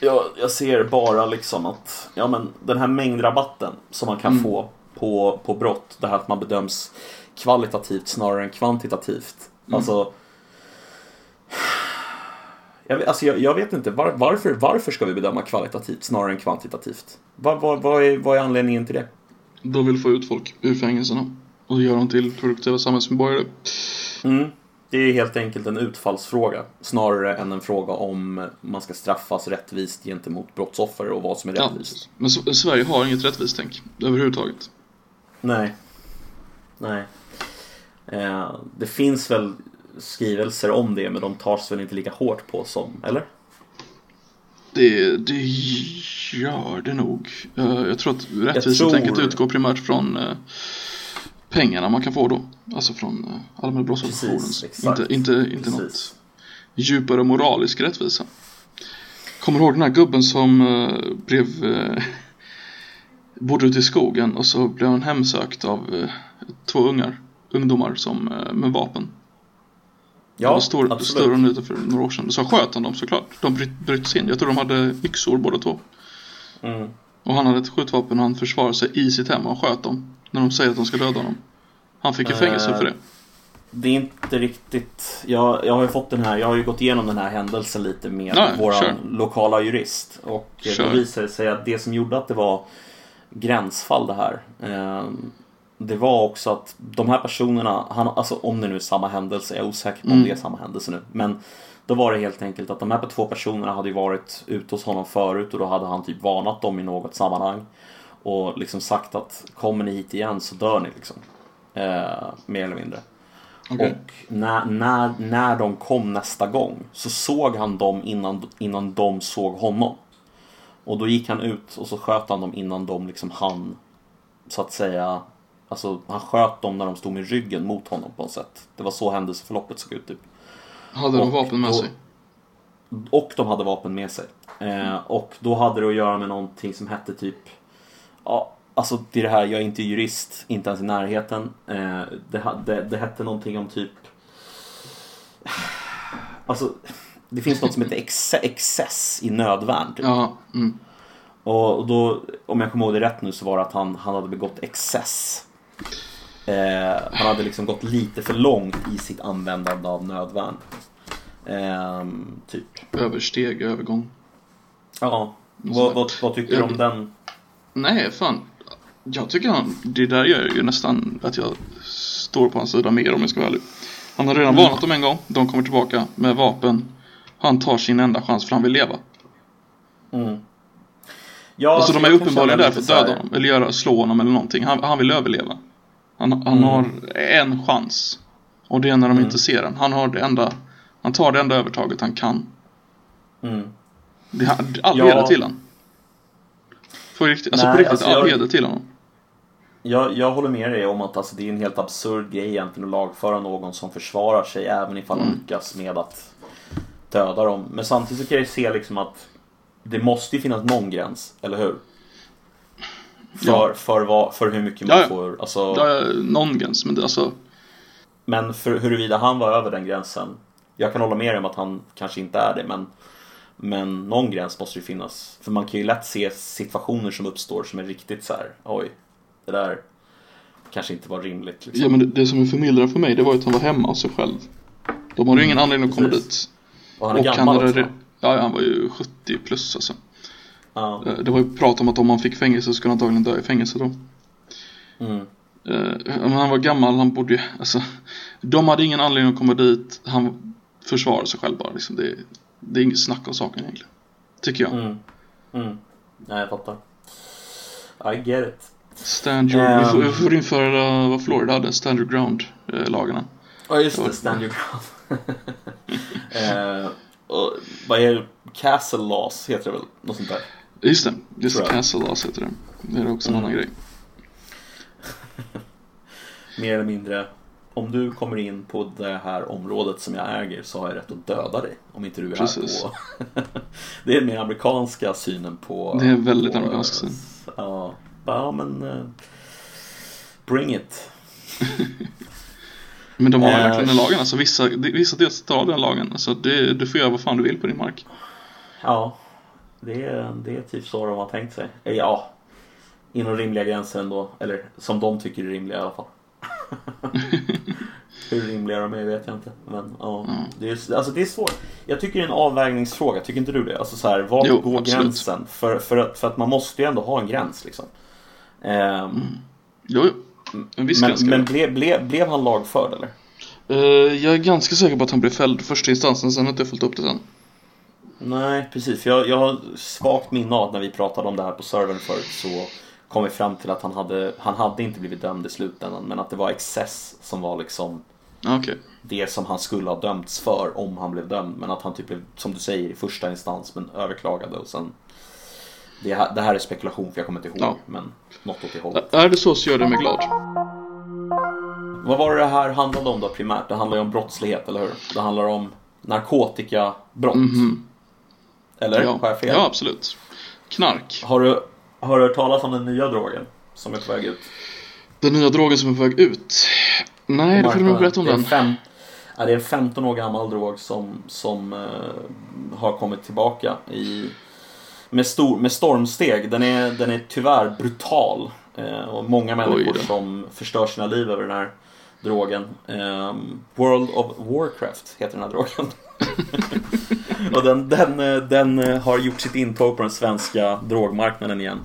Speaker 1: Jag, jag ser bara liksom att ja, men den här mängdrabatten som man kan
Speaker 2: Mm.
Speaker 1: få på, på brott, det här att man bedöms kvalitativt snarare än kvantitativt.
Speaker 2: Mm.
Speaker 1: Alltså, jag, vet- alltså jag, jag vet inte, var, varför, varför ska vi bedöma kvalitativt snarare än kvantitativt? Vad, vad, vad, är, vad är anledningen till det?
Speaker 2: De vill få ut folk ur fängelserna och göra dem till produktiva samhällsmedborgare.
Speaker 1: Mm. Det är helt enkelt en utfallsfråga snarare än en fråga om man ska straffas rättvist gentemot brottsoffer och vad som är
Speaker 2: Ja,
Speaker 1: rättvist.
Speaker 2: men S- Sverige har inget rättvist tänk överhuvudtaget.
Speaker 1: Nej. Nej. Eh, det finns väl skrivelser om det men de tas väl inte lika hårt på som, eller?
Speaker 2: Det, det gör det nog. Eh, Jag tror att rättvisetänket
Speaker 1: tror-
Speaker 2: utgår primärt från eh, pengarna man kan få då. Alltså från Allmänna
Speaker 1: exakt.
Speaker 2: Inte, inte, inte något djupare moralisk rättvisa. Kommer du ihåg den här gubben som blev bodde ute i skogen och så blev han hemsökt av två ungar, ungdomar som, eh, med vapen. det
Speaker 1: Ja,
Speaker 2: var stor,
Speaker 1: absolut.
Speaker 2: större nyheter för några år sedan. Så sköt han dem såklart. De bryt, bryt sig in. Jag tror de hade yxor båda två.
Speaker 1: Mm.
Speaker 2: Och han hade ett skjutvapen och han försvarade sig i sitt hem och sköt dem. När de säger att de ska döda honom. Han fick ju fängelse
Speaker 1: Eh,
Speaker 2: för det.
Speaker 1: Det är inte riktigt... Jag, jag har ju fått den här, jag har ju gått igenom den här händelsen lite med
Speaker 2: kör.
Speaker 1: lokala jurist. Och eh,
Speaker 2: Kör.
Speaker 1: då visade det sig att det som gjorde att det var gränsfall det här. Det var också att de här personerna, han, alltså om det nu är samma händelse, jag är osäker på om
Speaker 2: Mm.
Speaker 1: det är samma händelse nu. Men då var det helt enkelt att de här två personerna hade varit ute hos honom förut och då hade han typ varnat dem i något sammanhang. Och liksom sagt att kommer ni hit igen så dör ni liksom. Eh, mer eller mindre.
Speaker 2: Okej.
Speaker 1: Och när, när, när de kom nästa gång så såg han dem innan, innan de såg honom. Och då gick han ut och så sköt han dem innan de liksom hann så att säga Alltså han sköt dem när de stod med ryggen mot honom på något sätt. Det var så händelseförloppet såg ut typ.
Speaker 2: Hade de
Speaker 1: och
Speaker 2: vapen med
Speaker 1: då-
Speaker 2: sig?
Speaker 1: Och de hade vapen med sig. Eh, och då hade det att göra med någonting som hette typ Ja, alltså det är det här, jag är inte jurist, inte ens i närheten. Eh, det, hade, det hette någonting om typ Alltså det finns något som heter ex excess i nödvärn. Typ.
Speaker 2: Ja, mm.
Speaker 1: Och då, om jag kommer ihåg det rätt nu så var det att han, han hade begått excess. Eh, han hade liksom gått lite för långt i sitt användande av nödvärn. Eh, typ.
Speaker 2: Översteg, övergång.
Speaker 1: Ja, vad, vad, vad tycker du om den?
Speaker 2: Nej, fan. Jag tycker han, det där gör ju nästan att jag står på hans sida mer om jag ska vara ärlig. Han har redan varnat dem en gång. De kommer tillbaka med vapen. Han tar sin enda chans för han vill leva.
Speaker 1: Mm. Ja,
Speaker 2: alltså de är uppenbarligen där för att döda honom. Eller göra, slå honom eller någonting. Han, han vill överleva. Han, han
Speaker 1: Mm.
Speaker 2: har en chans. Och det är när de
Speaker 1: Mm.
Speaker 2: inte ser den. Han har det enda, han tar det enda övertaget han kan.
Speaker 1: Mm.
Speaker 2: Det, all
Speaker 1: Ja.
Speaker 2: heder till honom. På riktigt, alltså
Speaker 1: Nej,
Speaker 2: på riktigt,
Speaker 1: alltså
Speaker 2: all
Speaker 1: jag-
Speaker 2: heder till honom.
Speaker 1: Jag, jag håller med dig om att alltså, det är en helt absurd grej egentligen att lagföra någon som försvarar sig även ifall
Speaker 2: Mm.
Speaker 1: lyckas med att döda dem. Men samtidigt så kan jag se liksom att det måste ju finnas någon gräns, eller hur? För,
Speaker 2: Ja.
Speaker 1: för, vad, för hur mycket man
Speaker 2: Ja, ja.
Speaker 1: får. Alltså,
Speaker 2: Ja, någon gräns, men det, alltså...
Speaker 1: Men för huruvida han var över den gränsen. Jag kan hålla med dig om att han kanske inte är det, men men någon gräns måste ju finnas. För man kan ju lätt se situationer som uppstår som är riktigt så här. oj, det där kanske inte var rimligt. Liksom.
Speaker 2: Ja, men det, det som är förmildrande för mig, det var ju att han var hemma hos sig själv. De hade ju ingen anledning att komma
Speaker 1: Precis.
Speaker 2: dit.
Speaker 1: och han är
Speaker 2: han
Speaker 1: gammal
Speaker 2: hade
Speaker 1: också.
Speaker 2: re- Ja, ja, han var ju 70 plus alltså.
Speaker 1: Ja.
Speaker 2: Eh, Det var ju prat om att om han fick fängelse så skulle han antagligen dö i fängelse då.
Speaker 1: Mm.
Speaker 2: Eh, Men han var gammal, han borde ju, alltså. De hade ingen anledning att komma dit. Han försvarade sig själv bara liksom. Det, det är inget snack om saken egentligen. Tycker jag.
Speaker 1: Mm. Mm. Nej, jag fattar. I get it.
Speaker 2: Stand your, vi, får,
Speaker 1: Ehm.
Speaker 2: vi får införa vad Florida hade, stand your ground eh, lagarna.
Speaker 1: Ja, just det. Stand your ground. eh, och, vad är det? Castle laws heter det väl? Något sånt där.
Speaker 2: Just det, just
Speaker 1: Tror.
Speaker 2: Castle Laws heter det. Det är också en
Speaker 1: Mm.
Speaker 2: annan grej.
Speaker 1: Mer eller mindre. Om du kommer in på det här området som jag äger så har jag rätt att döda dig. Om inte du är
Speaker 2: Precis.
Speaker 1: här på... det är den mer amerikanska synen på...
Speaker 2: Det är väldigt
Speaker 1: på,
Speaker 2: amerikansk syn.
Speaker 1: Ja, ja men... eh, bring it.
Speaker 2: Men de har
Speaker 1: Eh,
Speaker 2: verkligen den lagen, alltså vissa, vissa delstater har den lagen. Alltså det, du får göra vad fan du vill på din mark.
Speaker 1: Ja, det är, det är typ så de har tänkt sig. Eh, Ja, inom rimliga gränser ändå. Eller som de tycker är rimliga i alla fall. Hur rimliga de är vet jag inte. Men ja,
Speaker 2: Mm.
Speaker 1: det, är, alltså, det är svårt. Jag tycker det är en avvägningsfråga, tycker inte du det? Alltså så här, var
Speaker 2: Jo,
Speaker 1: går
Speaker 2: absolut.
Speaker 1: gränsen? För, för, att, för att man måste ju ändå ha en gräns liksom. Ehm,
Speaker 2: Jo, jo. En viss
Speaker 1: men
Speaker 2: gräns
Speaker 1: men
Speaker 2: det.
Speaker 1: blev, blev, han lagförd eller?
Speaker 2: Eh, Jag är ganska säker på att han blev fälld första instansen, sen har jag inte följt upp det sen.
Speaker 1: Nej, precis. För jag, jag har svagt minne av när vi pratade om det här på servern förut så kom vi fram till att han hade, han hade inte blivit dömd i slutändan men att det var excess som var liksom
Speaker 2: Okej.
Speaker 1: det som han skulle ha dömts för om han blev dömd. Men att han typ blev, som du säger, i första instans men överklagade och sen det här, det här är spekulation för jag kommer inte ihåg
Speaker 2: Ja.
Speaker 1: men något åt det hållet.
Speaker 2: Är det så så gör det mig glad.
Speaker 1: Vad var det det här handlade om då primärt? Det handlar ju om brottslighet, eller hur? Det handlar om narkotikabrott.
Speaker 2: Mhm.
Speaker 1: Eller?
Speaker 2: Ja.
Speaker 1: Har jag fel?
Speaker 2: ja, absolut. Knark.
Speaker 1: Har du, har du hört talas om den nya drogen som är på väg ut?
Speaker 2: Den nya drogen som är på väg ut. Nej, det får du nog berätta om den.
Speaker 1: Fem, ja, det är en 15 år gammal drog som, som eh, har kommit tillbaka i, med, stor, med stormsteg. Den är, den är tyvärr brutal. Eh, och många människor som förstör sina liv över den här drogen. Eh, World of Warcraft heter den här drogen. och den, den, den har gjort sitt intåg på den svenska drogmarknaden igen.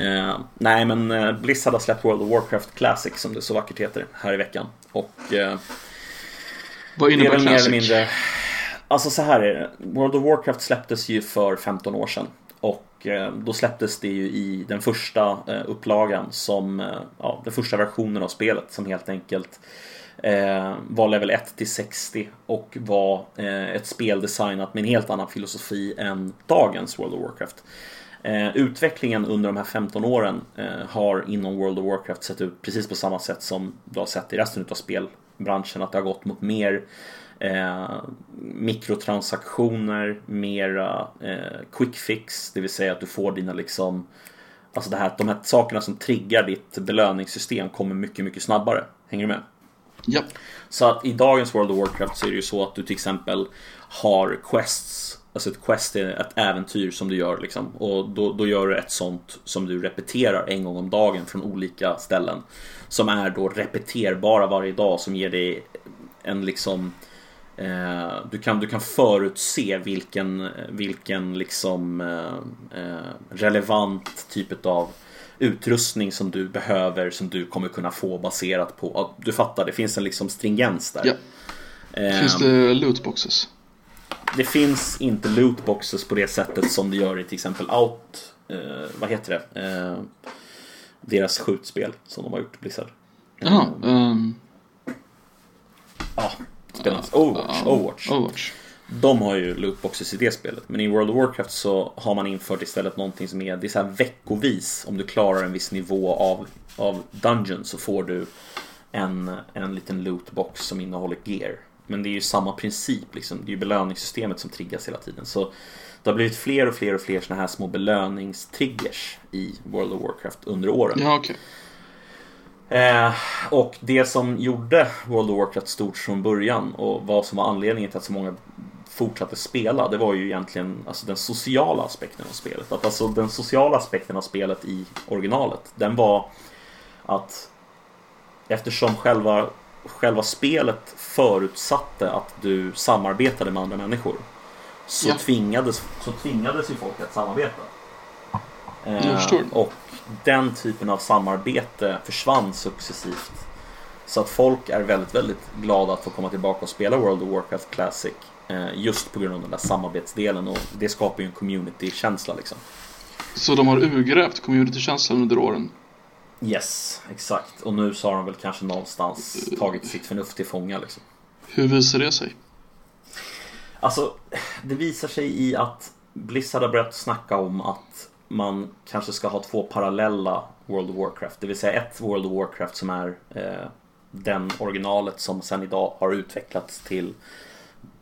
Speaker 1: Eh, nej men eh, Blizzard har släppt World of Warcraft Classic som det så vackert heter här i veckan. Och eh,
Speaker 2: Vad innebär
Speaker 1: väl mer
Speaker 2: Classic?
Speaker 1: eller mindre... Alltså så här är det. World of Warcraft släpptes ju för 15 år sedan. Och eh, då släpptes det ju i den första eh, upplagan som, eh, ja, den första versionen av spelet som helt enkelt var level 1 till 60 och var ett spel designat med en helt annan filosofi än dagens World of Warcraft. Utvecklingen under de här 15 åren har inom World of Warcraft sett ut precis på samma sätt som du har sett i resten av spelbranschen. Att det har gått mot mer eh, mikrotransaktioner, mera eh, quick fix, det vill säga att du får dina liksom Alltså det här, de här sakerna som triggar ditt belöningssystem kommer mycket, mycket snabbare. Hänger du med?
Speaker 2: Ja.
Speaker 1: Så att i dagens World of Warcraft så är det ju så att du till exempel har quests. Alltså ett quest är ett äventyr som du gör liksom. Och då, då gör du ett sånt som du repeterar en gång om dagen från olika ställen. Som är då repeterbara varje dag som ger dig en liksom du, kan, du kan förutse vilken, vilken liksom eh, eh, relevant typ av utrustning som du behöver som du kommer kunna få baserat på, du fattar, det finns en liksom stringens där.
Speaker 2: Ja.
Speaker 1: Eh,
Speaker 2: Finns det lootboxes?
Speaker 1: det finns inte lootboxes på det sättet som det gör i till exempel Out, eh, vad heter det, eh, deras skjutspel som de har gjort, Blizzard.
Speaker 2: Jaha. ehm,
Speaker 1: Ja, spännande. Overwatch, Overwatch.
Speaker 2: Overwatch.
Speaker 1: De har ju lootboxes i det spelet. Men i World of Warcraft så har man infört istället någonting som är, det är så här veckovis. Om du klarar en viss nivå av, av Dungeon så får du en, en liten lootbox som innehåller gear. Men det är ju samma princip liksom. Det är ju belöningssystemet som triggas hela tiden. Så det har blivit fler och fler och fler sådana här små belöningstriggers i World of Warcraft under åren.
Speaker 2: Ja, okej.
Speaker 1: Eh, och det som gjorde World of Warcraft stort från början och vad som var anledningen till att så många fortsatte spela, det var ju egentligen alltså, den sociala aspekten av spelet. Att, alltså den sociala aspekten av spelet i originalet, den var att eftersom själva, själva spelet förutsatte att du samarbetade med andra människor så,
Speaker 2: Ja.
Speaker 1: tvingades, så tvingades ju folk att samarbeta. Eh, och den typen av samarbete försvann successivt. Så att folk är väldigt, väldigt glada att få komma tillbaka och spela World of Warcraft Classic. eh, Just på grund av den där samarbetsdelen och det skapar ju en community-känsla liksom.
Speaker 2: Så de har urgrävt communitykänslan under åren?
Speaker 1: Yes, exakt. Och nu så har de väl kanske någonstans tagit sitt förnuft till fånga liksom.
Speaker 2: Hur visar det sig?
Speaker 1: Alltså, det visar sig i att Blizzard har börjat snacka om att man kanske ska ha två parallella World of Warcraft. Det vill säga ett World of Warcraft som är eh, den originalet som sen idag har utvecklats till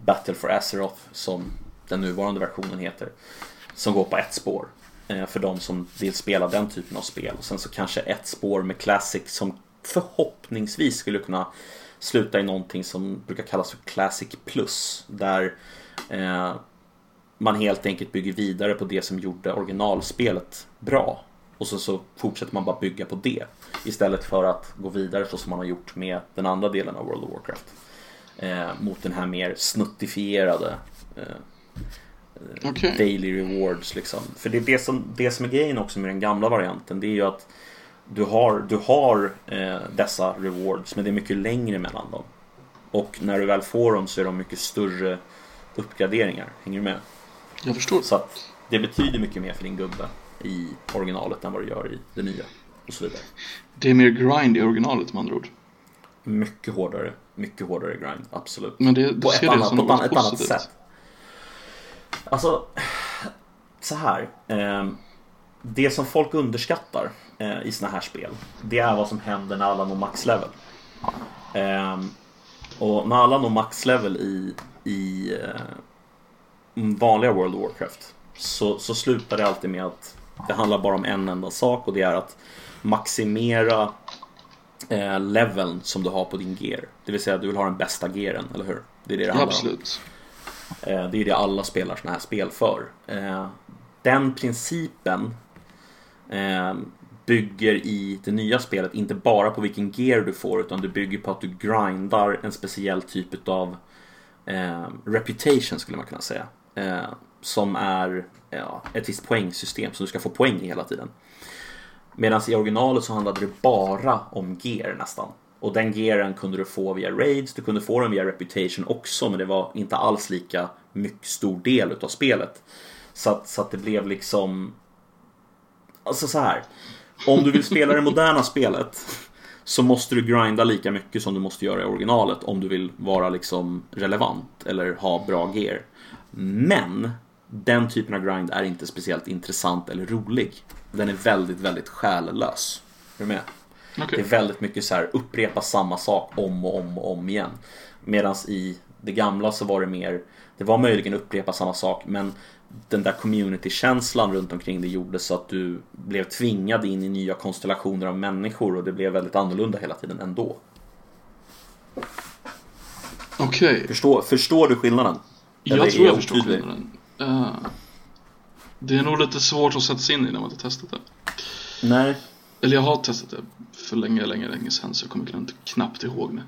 Speaker 1: Battle for Azeroth som den nuvarande versionen heter. Som går på ett spår. Eh, för de som vill spela den typen av spel. Och sen så kanske ett spår med Classic som förhoppningsvis skulle kunna sluta i någonting som brukar kallas för Classic Plus. Där eh, man helt enkelt bygger vidare på det som gjorde originalspelet bra. Och så, så fortsätter man bara bygga på det. Istället för att gå vidare så som man har gjort med den andra delen av World of Warcraft. Eh, mot den här mer snuttifierade eh,
Speaker 2: Okej.
Speaker 1: daily rewards liksom. För det är det som, det som är grejen också med den gamla varianten. Det är ju att du har, du har eh, dessa rewards men det är mycket längre mellan dem. Och när du väl får dem så är de mycket större uppgraderingar. Hänger du med?
Speaker 2: Jag förstår.
Speaker 1: Så att det betyder mycket mer för din gubbe i originalet än vad det gör i det nya. Och så vidare.
Speaker 2: Det är mer grind i originalet med andra ord.
Speaker 1: Mycket hårdare, mycket hårdare grind, absolut.
Speaker 2: Men det,
Speaker 1: på ett annat, på ett annat, sätt. Alltså, så här. Eh, det som folk underskattar eh, i såna här spel, det är vad som händer när alla når maxlevel. Eh, och när alla når maxlevel i, i eh, vanliga World of Warcraft så, så slutar det alltid med att det handlar bara om en enda sak och det är att maximera eh, leveln som du har på din gear. Det vill säga att du vill ha den bästa gearen, eller hur? Det är det det handlar om.
Speaker 2: absolut.
Speaker 1: Eh, Det är det alla spelar sådana här spel för. Eh, Den principen eh, bygger i det nya spelet inte bara på vilken gear du får utan det bygger på att du grindar en speciell typ av eh, reputation skulle man kunna säga. Eh, som är ja, ett visst poängsystem som du ska få poäng i hela tiden. Medan i originalet så handlade det bara om gear nästan. Och den gearen kunde du få via raids, du kunde få den via reputation också men det var inte alls lika mycket stor del utav spelet. Så att, så att det blev liksom... Alltså så här. Om du vill spela det moderna spelet så måste du grinda lika mycket som du måste göra i originalet om du vill vara liksom relevant eller ha bra gear. Men den typen av grind är inte speciellt intressant eller rolig. Den är väldigt, väldigt själlös. Är du med?
Speaker 2: Okej.
Speaker 1: Det är väldigt mycket så här upprepa samma sak om och om och om igen. Medan i det gamla så var det mer, det var möjligen upprepa samma sak men den där community-känslan runt omkring det gjorde så att du blev tvingad in i nya konstellationer av människor och det blev väldigt annorlunda hela tiden ändå.
Speaker 2: Okej.
Speaker 1: Förstår, förstår du skillnaden? Eller
Speaker 2: Jag tror jag förstår
Speaker 1: otydlig?
Speaker 2: skillnaden. Eh, det är nog lite svårt att sätta sig in i när man inte testat det.
Speaker 1: Nej,
Speaker 2: Eller jag har testat det för länge, länge, länge sedan så jag kommer knappt, knappt ihåg det.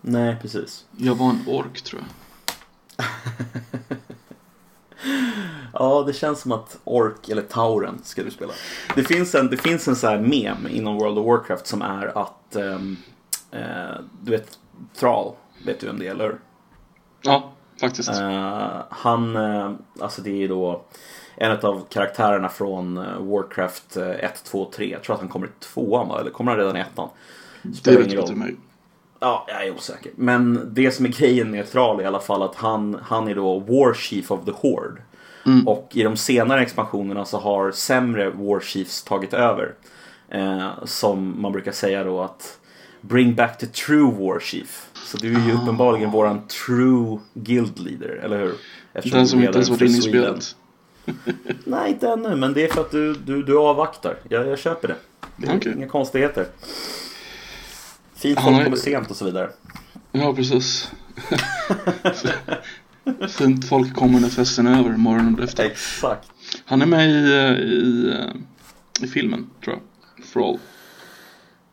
Speaker 1: nej precis.
Speaker 2: Jag var en ork tror jag.
Speaker 1: Ja, det känns som att Ork eller Tauren ska du spela. Det finns en, det finns en så här mem inom World of Warcraft som är att ehm, eh, du vet Thrall, vet du vem det är eller?
Speaker 2: Ja, faktiskt.
Speaker 1: Eh, han, eh, alltså det är då en av karaktärerna från eh, Warcraft eh, 1, 2, 3. Jag tror att han kommer i tvåan va? Eller kommer han redan i ettan?
Speaker 2: det
Speaker 1: Spelar
Speaker 2: vet
Speaker 1: ingen
Speaker 2: inte mig.
Speaker 1: Ja, jag är osäker. Men det som är grejen med Thrall är i alla fall att han, han är då War Chief of the Horde. Och i de senare expansionerna så har sämre War Chiefs tagit över. Eh, som man brukar säga då att Bring back the true war chief. Så du är ju
Speaker 2: Ah.
Speaker 1: uppenbarligen våran true guild leader, eller hur? Eftersom
Speaker 2: Den som inte ens varit inne i spelet.
Speaker 1: Nej, inte ännu, men det är för att du, du, du avvaktar. Jag, jag köper det. Det är
Speaker 2: Okej.
Speaker 1: inga konstigheter. Fint folk kommer sent och så vidare.
Speaker 2: Ja, precis. Fint folk kommer när festen är över morgonen efter.
Speaker 1: Exakt.
Speaker 2: Han är med i, eh, i, eh, i filmen, tror jag. For all.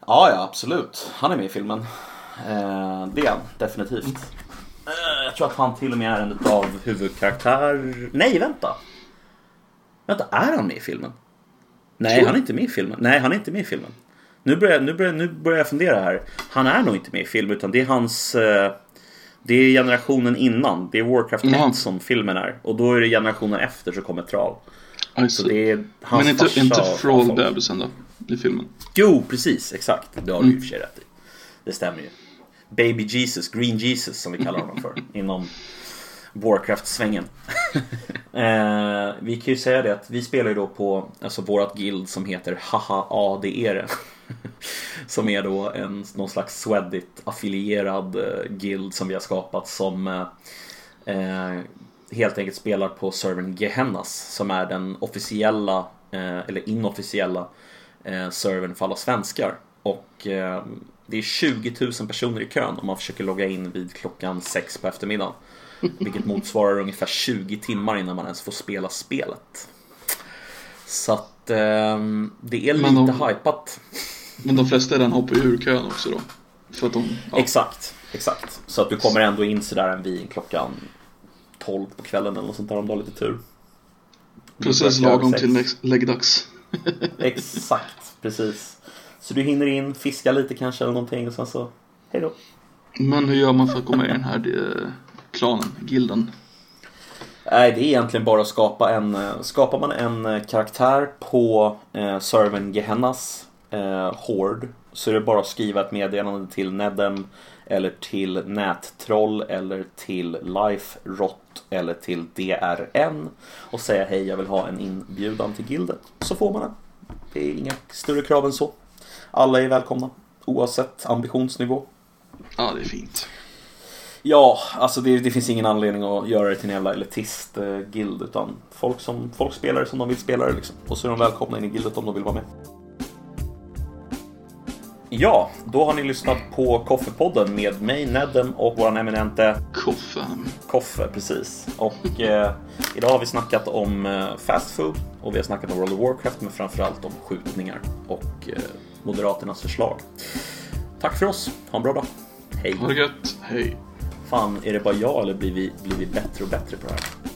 Speaker 1: Ja, ja, absolut. Han är med i filmen. Eh, det är han, definitivt. Eh, jag tror att han till och med är en av huvudkaraktär... Nej, vänta! Vänta, är han med i filmen? Nej, han är inte med i filmen. Nej, han är inte med i filmen. Nu börjar, nu, börjar, nu börjar jag fundera här. Han är nog inte med i filmen, utan det är hans... Eh, det är generationen innan. Det är Warcraft 1
Speaker 2: Jaha.
Speaker 1: som filmen är. Och då är det generationen efter så kommer Tral.
Speaker 2: I
Speaker 1: Så det är hans
Speaker 2: Men inte, inte
Speaker 1: och-
Speaker 2: For
Speaker 1: och
Speaker 2: all
Speaker 1: folk.
Speaker 2: bebisen då? I filmen.
Speaker 1: Jo, precis. Exakt. Det har du i
Speaker 2: Mm.
Speaker 1: och för sig rätt i. Det stämmer ju. Baby Jesus, Green Jesus som vi kallar honom för inom Warcraft-svängen. eh, vi kan ju säga det att vi spelar ju då på alltså vårat guild som heter Haha A det är det. som är då en, någon slags Swedit affilierad eh, guild som vi har skapat som eh, eh, helt enkelt spelar på servern Gehennas som är den officiella eh, eller inofficiella eh, servern för alla svenskar. Och eh, det är 20 000 personer i kön om man försöker logga in vid klockan 6 på eftermiddagen. Vilket motsvarar ungefär 20 timmar innan man ens får spela spelet. Så att eh, det är
Speaker 2: Men
Speaker 1: lite
Speaker 2: de-
Speaker 1: hypat.
Speaker 2: Men de flesta den hoppar ju ur kön också då. För att de... Ja.
Speaker 1: Exakt, exakt. Så att du kommer ändå in sådär en vid klockan 12 på kvällen eller något sånt där om du har lite tur.
Speaker 2: Precis lagom
Speaker 1: sex.
Speaker 2: till lägg- läggdags.
Speaker 1: Exakt, precis. Så du hinner in, fiska lite kanske eller någonting och sen så, hej då.
Speaker 2: Men hur gör man för att komma med i den här eh, klanen, gilden?
Speaker 1: Nej, det är egentligen bara att skapa en, eh, skapar man en eh, karaktär på eh, servern Gehennas eh, Horde så är det bara att skriva ett meddelande till Nedem eller till Nättroll eller till LifeRot eller till DRN och säga hej jag vill ha en inbjudan till gilden. Så får man den. Det är inga större krav än så. Alla är välkomna oavsett ambitionsnivå.
Speaker 2: Ja, det är fint.
Speaker 1: Ja, alltså det, det finns ingen anledning att göra det till en jävla elitist-guild utan folk, som, folk spelar som de vill spela det liksom. Och så är de välkomna in i guildet om de vill vara med. Ja, då har ni lyssnat på Koffepodden med mig, Nedem och våran eminente
Speaker 2: Koffe.
Speaker 1: Koffe, precis. Och eh, idag har vi snackat om eh, fast food och vi har snackat om World of Warcraft men framförallt om skjutningar och eh, Moderaternas förslag. Tack för oss, ha en bra dag. Hej!
Speaker 2: Ha det gött. Hej.
Speaker 1: Fan, är det bara jag eller blir vi, blir vi bättre och bättre på det här?